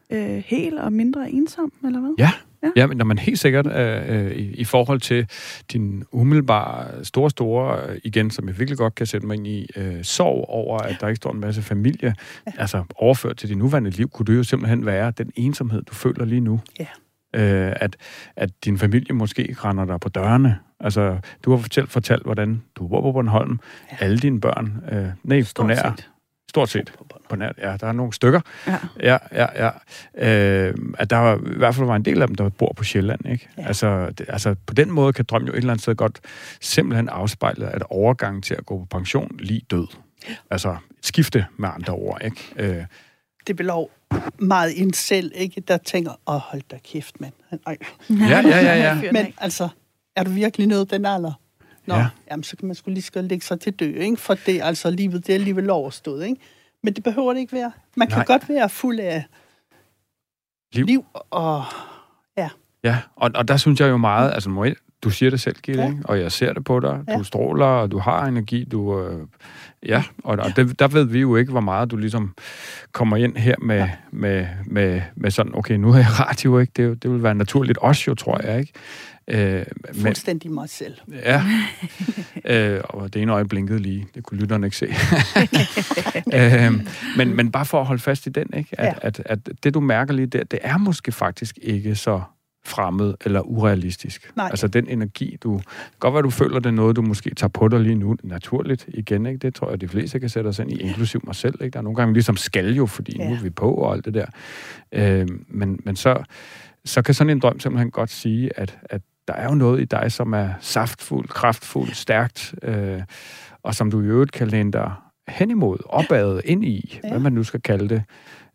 øh, hel og mindre ensom, eller hvad? Ja, Ja. ja, men når man helt sikkert øh, øh, i, i forhold til din umiddelbare store, store, øh, igen, som jeg virkelig godt kan sætte mig ind i, øh, sorg over, at der ikke står en masse familie, ja. altså overført til dit nuværende liv, kunne det jo simpelthen være den ensomhed, du føler lige nu. Ja øh, at, at din familie måske render dig på dørene. Altså, du har fortalt, fortalt hvordan du bor på Bornholm, ja. alle dine børn, øh, nej, Stort på nær, set. Stort set. På nær, ja, der er nogle stykker. Ja. Ja, ja, ja. Øh, at der var, i hvert fald var en del af dem, der bor på Sjælland, ikke? Ja. Altså, det, altså, på den måde kan drømmen jo et eller andet sted godt simpelthen afspejle, at overgangen til at gå på pension lige død. Ja. Altså, et skifte med andre ord, ikke? Øh, det bliver meget en selv, ikke? Der tænker, åh, hold da kæft, mand. Ej. Ja, ja, ja, ja. Men altså, er du virkelig nået den alder? Nå, ja. jamen, så kan man skulle lige skal lægge sig til dø, ikke? For det altså livet, det er alligevel overstået, ikke? Men det behøver det ikke være. Man kan Nej. godt være fuld af liv, liv og... Ja. Ja, og, og der synes jeg jo meget, altså du siger det selv, Gitte, ja. og jeg ser det på dig. Ja. Du stråler, og du har energi. Du, øh, ja, og, og det, der ved vi jo ikke, hvor meget du ligesom kommer ind her med, ja. med, med, med sådan, okay, nu er jeg radio, ikke? Det, det vil være naturligt også jo, tror jeg, ikke? Øh, Fuldstændig mig selv. Ja, øh, og det ene øje blinkede lige. Det kunne lytterne ikke se. øh, men, men bare for at holde fast i den, ikke? At, ja. at, at det, du mærker lige der, det er måske faktisk ikke så fremmed eller urealistisk. Nej. Altså den energi, du... Godt være, du føler, det er noget, du måske tager på dig lige nu, naturligt igen, ikke? Det tror jeg, de fleste kan sætte os ind i, inklusiv mig selv, ikke? Der er nogle gange ligesom skal jo, fordi ja. nu er vi på og alt det der. Øh, men, men så, så kan sådan en drøm simpelthen godt sige, at, at der er jo noget i dig, som er saftfuld, kraftfuld, stærkt, øh, og som du i øvrigt kan læne dig hen imod, opad, ind i, ja. hvad man nu skal kalde det,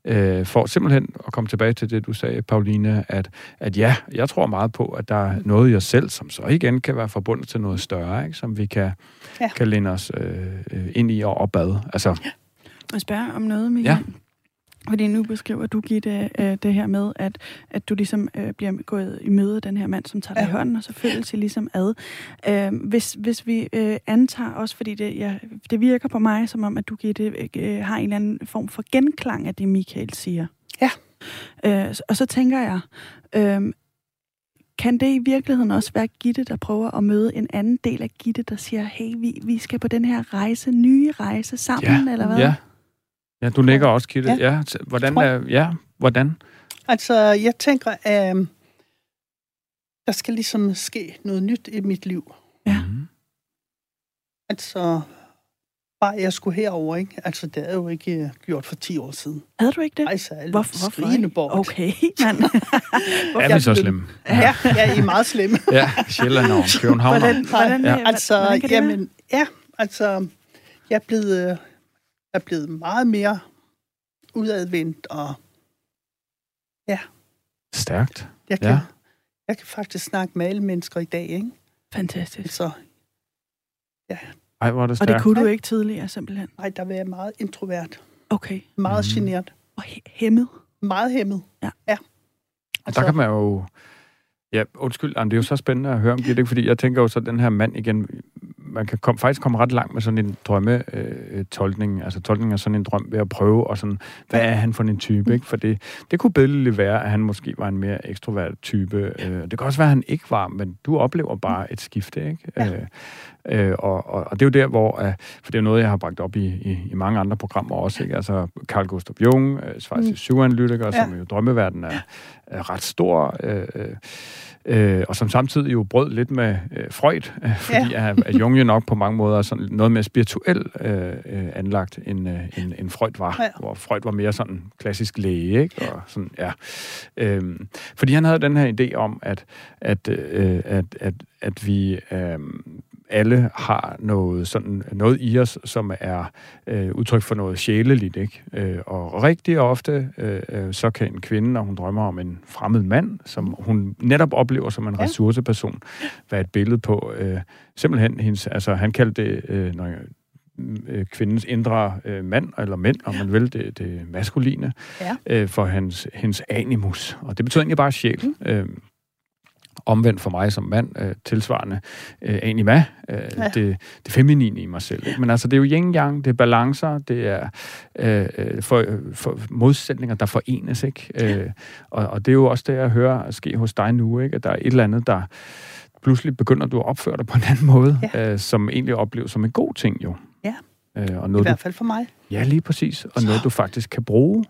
øh, for simpelthen at komme tilbage til det, du sagde, Pauline, at, at ja, jeg tror meget på, at der er noget i os selv, som så igen kan være forbundet til noget større, ikke? som vi kan, ja. kan linde os øh, ind i og opad. Altså, ja. Jeg spørge om noget, Michael? Ja. Fordi nu beskriver du, Gitte, øh, det her med, at, at du ligesom øh, bliver gået i møde den her mand, som tager dig ja. i hånden, og så føles sig ligesom ad. Øh, hvis, hvis vi øh, antager også, fordi det, ja, det virker på mig, som om, at du, Gitte, øh, har en eller anden form for genklang af det, Michael siger. Ja. Øh, og så tænker jeg, øh, kan det i virkeligheden også være Gitte, der prøver at møde en anden del af Gitte, der siger, hey, vi, vi skal på den her rejse, nye rejse sammen, ja, eller hvad? Ja, Ja, du nikker også, Kitte. Ja. ja. Hvordan er, ja, hvordan? Altså, jeg tænker, at øh, der skal ligesom ske noget nyt i mit liv. Ja. Mm. Altså, bare jeg skulle herover, ikke? Altså, det er jo ikke øh, gjort for 10 år siden. Havde du ikke det? Alle Hvorfor? skrigende bort. Okay, mand. er vi så slemme? Ja, ja, I er meget slemme. ja, Sjælland og København. Hvordan, hvordan, ja. Altså, hvordan jamen, ja, altså, jeg er blevet... Er blevet meget mere udadvendt og ja. Stærkt. Jeg kan, ja. jeg kan faktisk snakke med alle mennesker i dag, ikke? Fantastisk. Så, ja. Ej, hvor er det stærkt. Og det kunne du ikke tidligere, simpelthen? Nej, der var jeg meget introvert. Okay. Meget mm. genert. Og hæmmet? Meget hæmmet, ja. ja. Altså, der kan man jo... Ja, undskyld, det er jo så spændende at høre om det, fordi jeg tænker jo så, den her mand igen, man kan kom, faktisk komme ret langt med sådan en drømmetolkning, øh, altså tolkning af sådan en drøm ved at prøve, og sådan, hvad er han for en type, ikke? For det, det kunne billedligt være, at han måske var en mere ekstrovert type. Øh, det kan også være, at han ikke var, men du oplever bare et skifte, ikke? Ja. Øh, øh, og, og, og det er jo der, hvor, uh, for det er noget, jeg har bragt op i, i, i mange andre programmer også, ikke? Altså Carl Gustav Jung, uh, Schweiz mm. psykoanalytiker, ja. som jo drømmeverden er, er ret stor, øh, øh, og som samtidig jo brød lidt med øh, Freud, øh, fordi ja. at, at Jung jo nok på mange måder er sådan noget mere spirituelt øh, anlagt, end, øh, end, end Freud var, ja. hvor Freud var mere sådan klassisk læge, ikke? Og sådan, ja. Øh, fordi han havde den her idé om, at, at, øh, at, at, at vi... Øh, alle har noget sådan noget i os, som er øh, udtryk for noget sjæleligt, ikke? Øh, og rigtig ofte, øh, øh, så kan en kvinde, når hun drømmer om en fremmed mand, som hun netop oplever som en ja. ressourceperson, være et billede på øh, simpelthen hendes, altså han kaldte det, øh, når øh, kvindens indre øh, mand, eller mænd, om man vil, det, det maskuline, ja. øh, for hans, hendes animus. Og det betyder egentlig bare sjæl. Mm. Øh, omvendt for mig som mand, øh, tilsvarende øh, anima, øh, ja. det, det feminine i mig selv. Ikke? Men altså, det er jo yin-yang, det er balancer, det er øh, øh for, for modsætninger, der forenes. Ikke? Øh, og, og det er jo også det, jeg hører ske hos dig nu, ikke? at der er et eller andet, der pludselig begynder du at opføre dig på en anden måde, ja. øh, som egentlig opleves som en god ting jo. Ja, øh, og noget, i hvert fald for mig. Ja, lige præcis. Og noget, du faktisk kan bruge.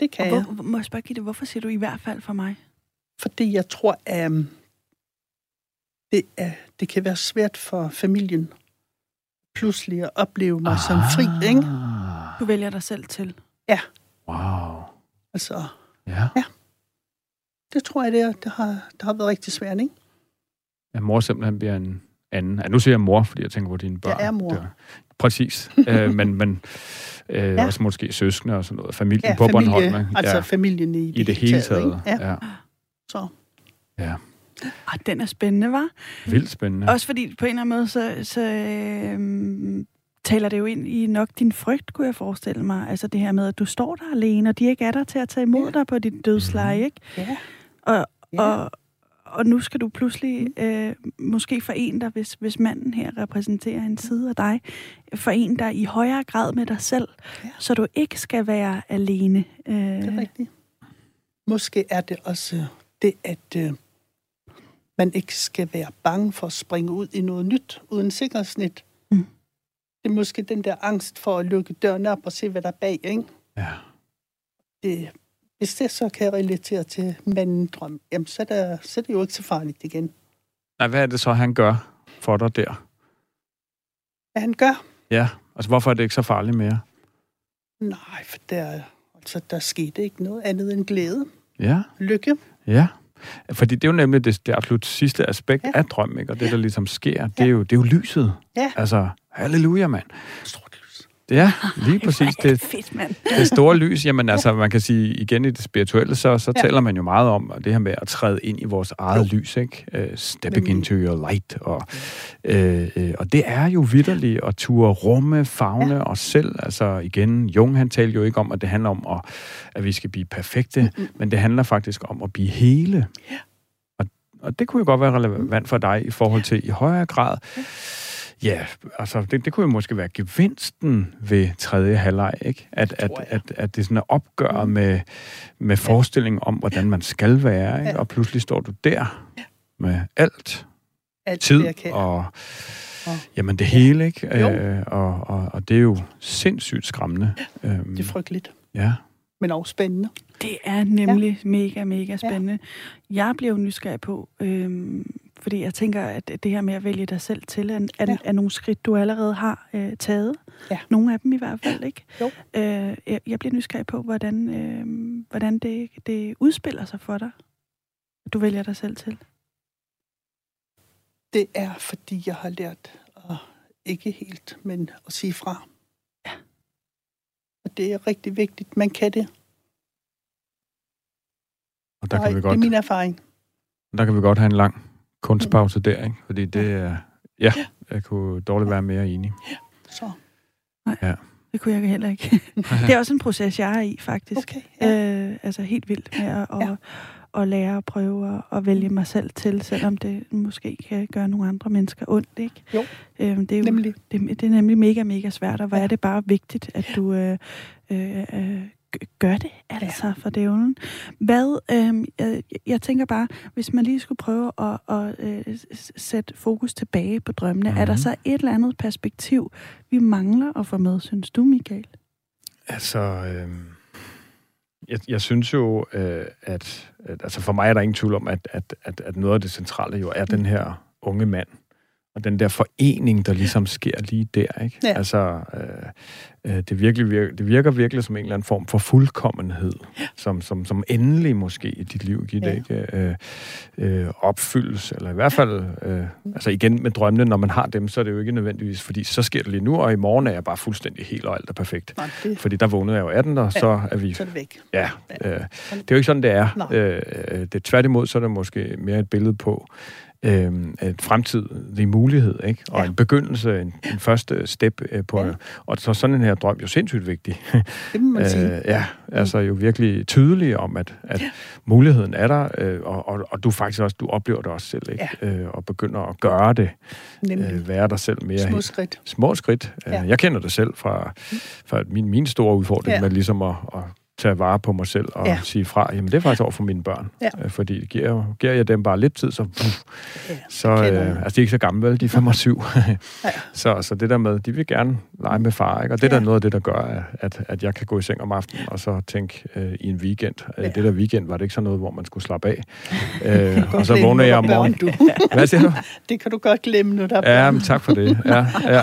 Det kan og jeg. Hvor, må jeg spørge, Gitte, hvorfor siger du i hvert fald for mig? Fordi jeg tror, at um, det, er, det kan være svært for familien pludselig at opleve mig ah. som fri, ikke? Du vælger dig selv til. Ja. Wow. Altså, ja. ja. Det tror jeg, det, er, det, har, det har været rigtig svært, ikke? Ja, mor simpelthen bliver en anden. Ja, nu siger jeg mor, fordi jeg tænker på dine børn. Jeg er mor. Det præcis. øh, men men øh, ja. også måske søskende og sådan noget. Familien ja, på familie, Bornholm. Altså ja. familien i, i det hele taget. Ja. ja. Så. Ja. Ah, den er spændende, var. Vildt spændende. Også fordi på en eller anden måde, så, så øh, taler det jo ind i nok din frygt, kunne jeg forestille mig. Altså det her med, at du står der alene, og de ikke er der til at tage imod ja. dig på dit dødsleje, mm. ikke? Ja. Og, ja. og, og nu skal du pludselig mm. øh, måske forene dig, hvis, hvis manden her repræsenterer en side af dig, forene dig i højere grad med dig selv, ja. så du ikke skal være alene. Øh, det er rigtigt. Måske er det også det, at øh, man ikke skal være bange for at springe ud i noget nyt uden sikkerhedsnet. Mm. Det er måske den der angst for at lukke døren op og se, hvad der er bag, ikke? Ja. Det, hvis det så kan relatere til manden drøm, jamen så er, det, så er det jo ikke så farligt igen. Nej, hvad er det så, han gør for dig der? Hvad han gør? Ja, altså hvorfor er det ikke så farligt mere? Nej, for der, altså, der skete ikke noget andet end glæde. Ja. Lykke. Ja. Fordi det er jo nemlig det, det absolut sidste aspekt ja. af drømmen, ikke? og det, der ligesom sker, det, er jo, det er jo lyset. Ja. Altså, halleluja, mand. Ja, lige præcis. Det, fedt, mand. det store lys, jamen altså, man kan sige, igen i det spirituelle, så, så ja. taler man jo meget om det her med at træde ind i vores eget jo. lys, ikke? Uh, stepping Nemlig. into your light. Og, uh, uh, og det er jo vidderligt at ture rumme, fagne ja. os selv. Altså igen, Jung han talte jo ikke om, at det handler om, at, at vi skal blive perfekte, mm-hmm. men det handler faktisk om at blive hele. Ja. Og, og det kunne jo godt være relevant for dig i forhold til i højere grad ja Ja, altså det, det kunne jo måske være gevinsten ved tredje halvleg, ikke? At, at, at, at det sådan er opgør mm. med, med forestillingen om, hvordan man skal være, ikke? Og pludselig står du der med alt, alt tid og, og jamen det hele, ikke? Øh, og, og, og det er jo sindssygt skræmmende. Ja, øhm, det er frygteligt. Ja. Men også spændende. Det er nemlig ja. mega, mega spændende. Ja. Jeg blev nysgerrig på, øhm, fordi jeg tænker, at det her med at vælge dig selv til, er, er, ja. er nogle skridt, du allerede har øh, taget. Ja. Nogle af dem i hvert fald, ikke? Jo. Øh, jeg, jeg bliver nysgerrig på, hvordan, øh, hvordan det, det udspiller sig for dig, at du vælger dig selv til. Det er, fordi jeg har lært at ikke helt, men at sige fra. Ja. Og det er rigtig vigtigt. Man kan det. Og der kan vi godt, det er min erfaring. Der kan vi godt have en lang kunstpause der, ikke? Fordi det er... Ja, jeg kunne dårligt være mere enig. Ja, så. Nej, ja. det kunne jeg heller ikke. det er også en proces, jeg er i, faktisk. Okay, ja. øh, altså helt vildt med at, ja. at, at lære at prøve at, at vælge mig selv til, selvom det måske kan gøre nogle andre mennesker ondt, ikke? Jo, øh, det er jo, nemlig. Det, det er nemlig mega, mega svært, og hvor ja. er det bare vigtigt, at du øh, øh, øh, gør det altså ja. for dævlen. Hvad, øh, jeg, jeg tænker bare, hvis man lige skulle prøve at, at øh, sætte fokus tilbage på drømmene, mm-hmm. er der mhm. så et eller andet perspektiv, vi mangler at få med, synes du, Michael? Altså, øh, jeg, jeg synes jo, øh, at, at altså for mig er der ingen tvivl om, at, at, at, at noget af det centrale jo er mm. den her unge mand, og den der forening, der ligesom sker lige der, ikke? Ja. Altså, øh, øh, det, virkelig virker, det virker virkelig som en eller anden form for fuldkommenhed, ja. som, som, som endelig måske i dit liv giver ja. ikke øh, øh, opfyldes, eller i hvert fald, øh, altså igen med drømmene, når man har dem, så er det jo ikke nødvendigvis, fordi så sker det lige nu, og i morgen er jeg bare fuldstændig helt og alt er perfekt. Nej, det... Fordi der vågnede jeg jo 18, og ja, så er vi... Så er det væk. Ja, øh, det er jo ikke sådan, det er. Øh, det tværtimod, så er det måske mere et billede på, øh, en fremtidig mulighed, ikke? Og ja. en begyndelse, en, en første step øh, på... Ja. Og så sådan en her drøm jo sindssygt vigtig. Det må man sige. øh, ja, altså jo virkelig tydelig om, at, at ja. muligheden er der, øh, og, og, og du faktisk også, du oplever det også selv, ikke? Ja. Øh, og begynder at gøre det. Øh, være dig selv mere. Små skridt. Små skridt. Ja. Jeg kender det selv fra, fra min, min store udfordring ja. med ligesom at, at tage vare på mig selv og ja. sige fra, jamen det er faktisk over for mine børn. Ja. Øh, fordi giver, giver jeg dem bare lidt tid, så... Puff, ja, så øh, altså, de er ikke så gamle, vel? De er 5 og 7. ja. så, så det der med, de vil gerne lege med far, ikke? Og det ja. der er noget af det, der gør, at, at jeg kan gå i seng om aftenen og så tænke øh, i en weekend. Øh, ja. Det der weekend var det ikke sådan noget, hvor man skulle slappe af. øh, og så vågner jeg om morgenen. Du. Hvad siger du? Det kan du godt glemme, når der er Ja, men tak for det. Ja, ja.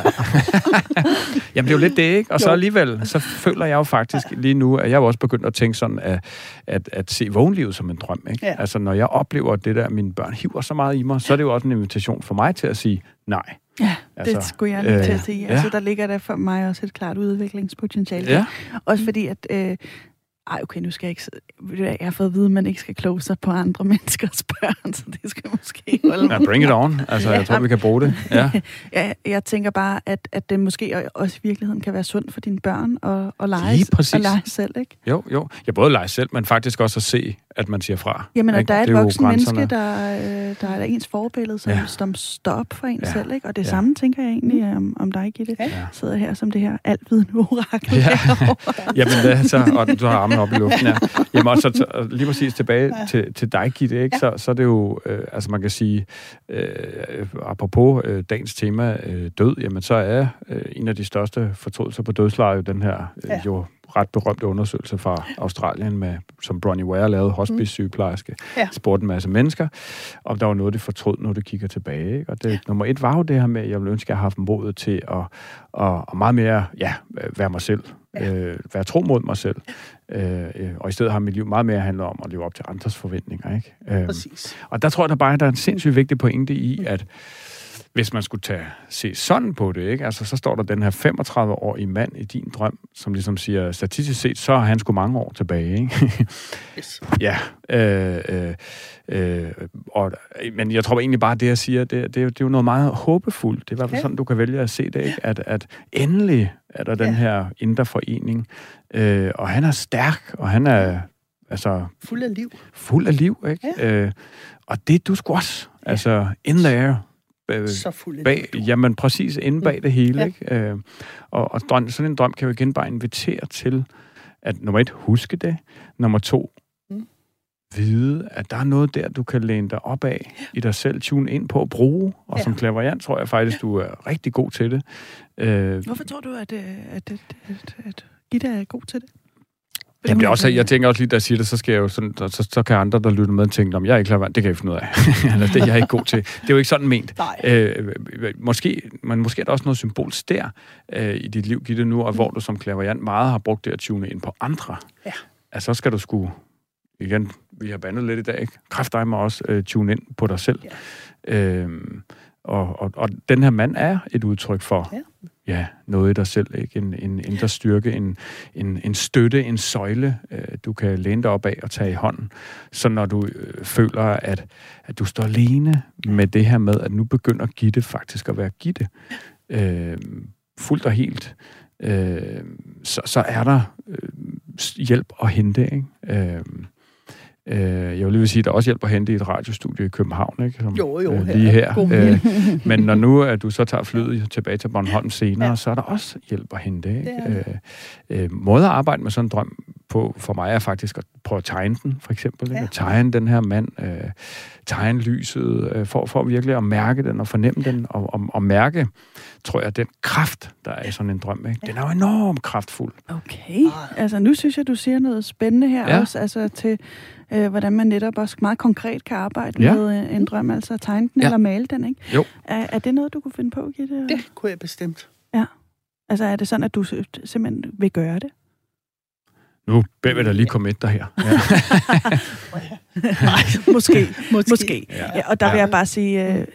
jamen det er jo lidt det, ikke? Og så alligevel, så føler jeg jo faktisk lige nu, at jeg er også begyndt at tænke sådan, at, at, at se vågenlivet som en drøm. Ikke? Ja. Altså, når jeg oplever det der, at mine børn hiver så meget i mig, så er det jo også en invitation for mig til at sige nej. Ja, altså, det skulle jeg lige til at sige. Øh, altså, ja. der ligger der for mig også et klart udviklingspotentiale. Ja. Også fordi, at øh, ej, okay, nu skal jeg ikke... Jeg har fået at vide, at man ikke skal kloge sig på andre menneskers børn, så det skal måske holde. Ja, bring it on. Altså, jeg tror, vi kan bruge det. Ja. ja, jeg tænker bare, at, at det måske også i virkeligheden kan være sundt for dine børn at, at lege, at lege selv, ikke? Jo, jo. Jeg både lege selv, men faktisk også at se, at man siger fra. Jamen, at der er et voksen menneske, der, øh, der er ens forbillede, som, ja. som står op for en ja. selv, ikke? Og det ja. samme tænker jeg egentlig om, om dig, Gitte. Ja. Sidder her som det her altviden orakel. Ja. Jamen, det, så, og du har armen op i luften, ja. Jamen, og så lige præcis tilbage ja. til, til dig, Gitte, ikke? Ja. Så, så er det jo, øh, altså man kan sige, øh, apropos øh, dagens tema, øh, død, jamen så er øh, en af de største fortrydelser på dødsleje jo den her øh, ja. jo ret berømte undersøgelse fra Australien, med, som Bronnie Ware lavede, hospice-sygeplejerske, ja. spurgte en masse mennesker, om der var noget, de fortrød, når de kigger tilbage. Ikke? Og det, ja. nummer et var jo det her med, at jeg ville ønske, at jeg havde haft modet til at, at, at meget mere ja, være mig selv. Ja. Øh, være tro mod mig selv. Øh, øh, og i stedet har mit liv meget mere handlet om at leve op til andres forventninger. Ikke? Øh, Præcis. Og der tror jeg, der bare der er en sindssygt vigtig pointe i, at hvis man skulle tage, se sådan på det, ikke? Altså, så står der den her 35-årige mand i din drøm, som ligesom siger, statistisk set, så har han sgu mange år tilbage, ikke? yes. ja. Øh, øh, øh, og, men jeg tror egentlig bare, det jeg siger, det, det, det er jo noget meget håbefuldt. Det er i hvert fald okay. sådan, du kan vælge at se det, ikke? At, at endelig er der den ja. her indre forening, øh, og han er stærk, og han er altså... Fuld af liv. Fuld af liv, ikke? Ja. Øh, og det du sgu også. Altså, in there. Øh, så fuld bag. Jamen, præcis inde bag mm. det hele, ja. ikke? Øh, og, og drøm, sådan en drøm kan jo igen bare invitere til, at nummer et, huske det. Nummer to, mm. vide, at der er noget der, du kan læne dig op af ja. i dig selv, tune ind på at bruge. Og ja. som klaverjant tror jeg faktisk, du er rigtig god til det. Øh, Hvorfor tror du, at, at, at, at, at Gitte er god til det? Jamen, det er også, jeg tænker også lige, da jeg siger det, så, skal jeg jo sådan, så, så kan andre, der lytter med, tænke, om jeg er ikke klar, det kan jeg finde ud af. Eller det er jeg ikke god til. Det er jo ikke sådan ment. Øh, måske, men måske er der også noget symbolsk der øh, i dit liv, Gitte, nu, og mm. hvor du som klaverjant meget har brugt det at tune ind på andre. Ja. Altså, så skal du sgu, igen, vi har bandet lidt i dag, ikke? Kræft dig med også øh, tune ind på dig selv. Ja. Øh, og, og, og den her mand er et udtryk for ja. Ja, noget i dig selv. Ikke? En, en indre styrke, en, en, en støtte, en søjle, øh, du kan læne dig op af og tage i hånden. Så når du øh, føler, at, at du står alene med det her med, at nu begynder Gitte faktisk at være Gitte, øh, fuldt og helt, øh, så, så er der øh, hjælp at hente. Ikke? Øh, Øh, jeg vil lige sige, at der også hjælper at hente i et radiostudie i København, ikke? Som, jo, jo, øh, lige her. Øh, men når nu at du så tager flyet tilbage til Bornholm senere, ja. så er der også hjælp at hente. Ikke? Det øh, øh, måde at arbejde med sådan en drøm på for mig er faktisk at prøve at tegne den, for eksempel. Ikke? Ja. At tegne den her mand, øh, tegne lyset, øh, for, for virkelig at mærke den og fornemme den, og, og, og mærke, tror jeg, den kraft, der er i sådan en drøm. Ikke? Ja. Den er jo enormt kraftfuld. Okay, altså nu synes jeg, du siger noget spændende her ja. også, altså til øh, hvordan man netop også meget konkret kan arbejde ja. med øh, en drøm, altså at tegne den ja. eller male den, ikke? Jo. Er, er det noget, du kunne finde på, Gitte? Det kunne jeg bestemt. Ja. Altså er det sådan, at du simpelthen vil gøre det? Nu beder vi dig lige komme efter her. Ja. Nej, måske. Måske. måske. Ja. Ja, og der vil jeg bare sige, uh,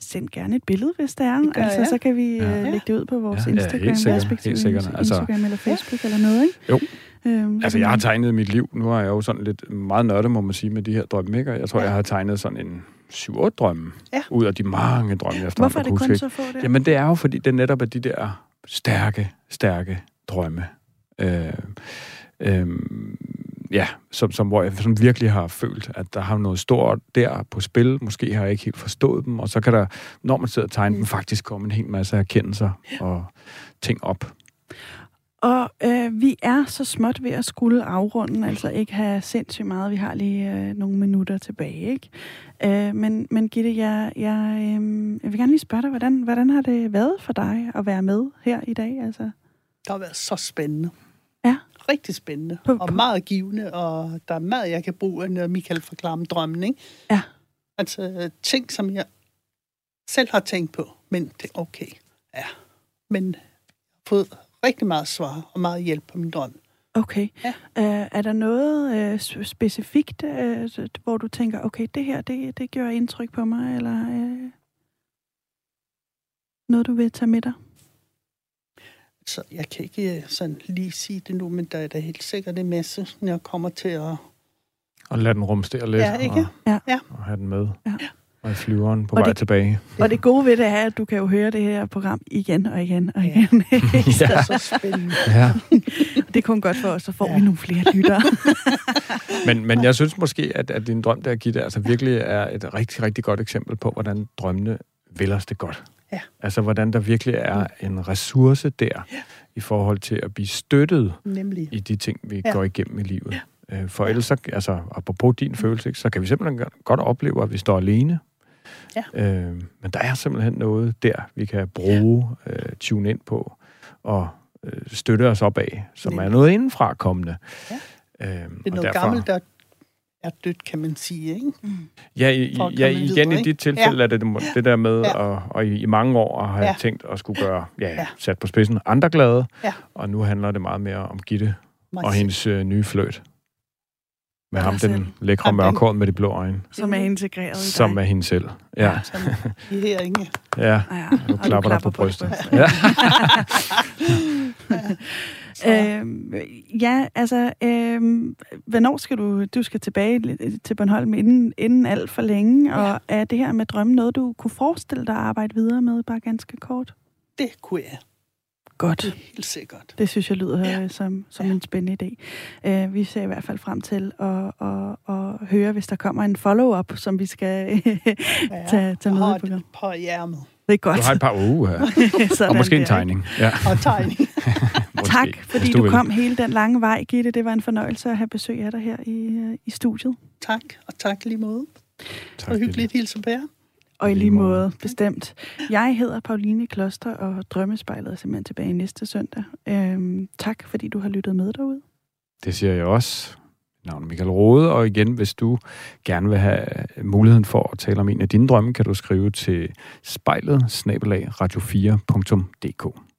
send gerne et billede, hvis det er. Det altså, så kan vi ja. uh, lægge det ud på vores ja, Instagram, ja, helt sikkert, helt sikkert. Altså, Instagram eller Facebook ja. eller noget, ikke? Jo. Øhm, altså, jeg har tegnet mit liv. Nu er jeg jo sådan lidt meget nørdet, må man sige, med de her drømme. Ikke? Jeg tror, ja. jeg har tegnet sådan en 7-8 drømme ja. ud af de mange drømme, jeg Hvorfor er det kun så få det? Jamen, det er jo, fordi det netop er de der stærke, stærke drømme. Øh, øh, ja, som, som, hvor jeg som virkelig har følt, at der har noget stort der på spil. Måske har jeg ikke helt forstået dem, og så kan der, når man sidder og tegner mm. dem, faktisk komme en hel masse erkendelser og ting op. Og øh, vi er så småt ved at skulle afrunde, altså ikke have sindssygt meget. Vi har lige øh, nogle minutter tilbage, ikke? Øh, men, men Gitte, jeg, jeg, øh, jeg vil gerne lige spørge dig, hvordan, hvordan har det været for dig at være med her i dag? Altså? Det har været så spændende. Ja. Rigtig spændende. På, og meget givende, og der er meget, jeg kan bruge, når Michael forklarer om drømmen, ikke? Ja. Altså ting, som jeg selv har tænkt på, men det er okay. Ja. Men fået rigtig meget svar og meget hjælp på min drøm. Okay. Ja. Uh, er der noget uh, specifikt, uh, hvor du tænker, okay, det her, det, det gør indtryk på mig, eller uh, noget, du vil tage med dig? Så jeg kan ikke sådan lige sige det nu, men der er da helt sikkert en masse, når jeg kommer til at... Og lade den rumstere lidt. Ja, ikke? Og, ja. og have den med. Ja. Og flyveren på og vej det, tilbage. Og det gode ved det er, at du kan jo høre det her program igen og igen og igen. Ja. det er så spændende. Ja. det er kun godt for os, så får ja. vi nogle flere lyttere. men, men jeg synes måske, at, at din drøm der, Gitte, altså virkelig er et rigtig, rigtig godt eksempel på, hvordan drømmene vil os det godt. Ja. Altså, hvordan der virkelig er en ressource der, ja. i forhold til at blive støttet Nemlig. i de ting, vi ja. går igennem i livet. Ja. Øh, for ellers, så, altså, apropos din følelse, så kan vi simpelthen godt opleve, at vi står alene Ja. Øh, men der er simpelthen noget der, vi kan bruge, ja. øh, tune ind på og øh, støtte os op af, som Nemlig. er noget indenfra kommende. Ja. Øh, det er noget derfor, gammelt, der er dødt, kan man sige, ikke? Mm. Ja, i, ja igen videre, i dit tilfælde ja. er det det der med, ja. og, og i, i mange år har jeg tænkt at skulle gøre, ja, ja, sat på spidsen, andre glade, ja. og nu handler det meget mere om Gitte Måske. og hendes øh, nye fløjt Med ham, den lækre mørkhår med de blå øjne. Som er integreret i dig. Som er hende selv. Ja. ja som I her, Inge. Ja, ja. nu klapper der på, på brystet. brystet. Ja. øhm, ja, altså, øhm, hvornår skal du, du skal tilbage til Bornholm inden, inden alt for længe, ja. og er det her med drømme noget, du kunne forestille dig at arbejde videre med, bare ganske kort? Det kunne jeg. Godt. Det er helt sikkert. Det synes jeg lyder ja. som, som ja. en spændende idé. Uh, vi ser i hvert fald frem til at, at, at høre, hvis der kommer en follow-up, som vi skal ja, tage, tage med på. på hjermet. Det er godt. Du har et par uger her. og måske en tegning. Ja. Og tegning. tak, fordi du, du kom hele den lange vej, Gitte. Det var en fornøjelse at have besøg af dig her i, øh, i studiet. Tak, og tak lige måde. Tak, og hyggeligt hilse på jer. Og i lige måde, bestemt. Jeg hedder Pauline Kloster, og Drømmespejlet er simpelthen tilbage næste søndag. Øhm, tak, fordi du har lyttet med derude. Det siger jeg også. Navn er Michael Rode, og igen, hvis du gerne vil have muligheden for at tale om en af dine drømme, kan du skrive til spejlet radio4.dk.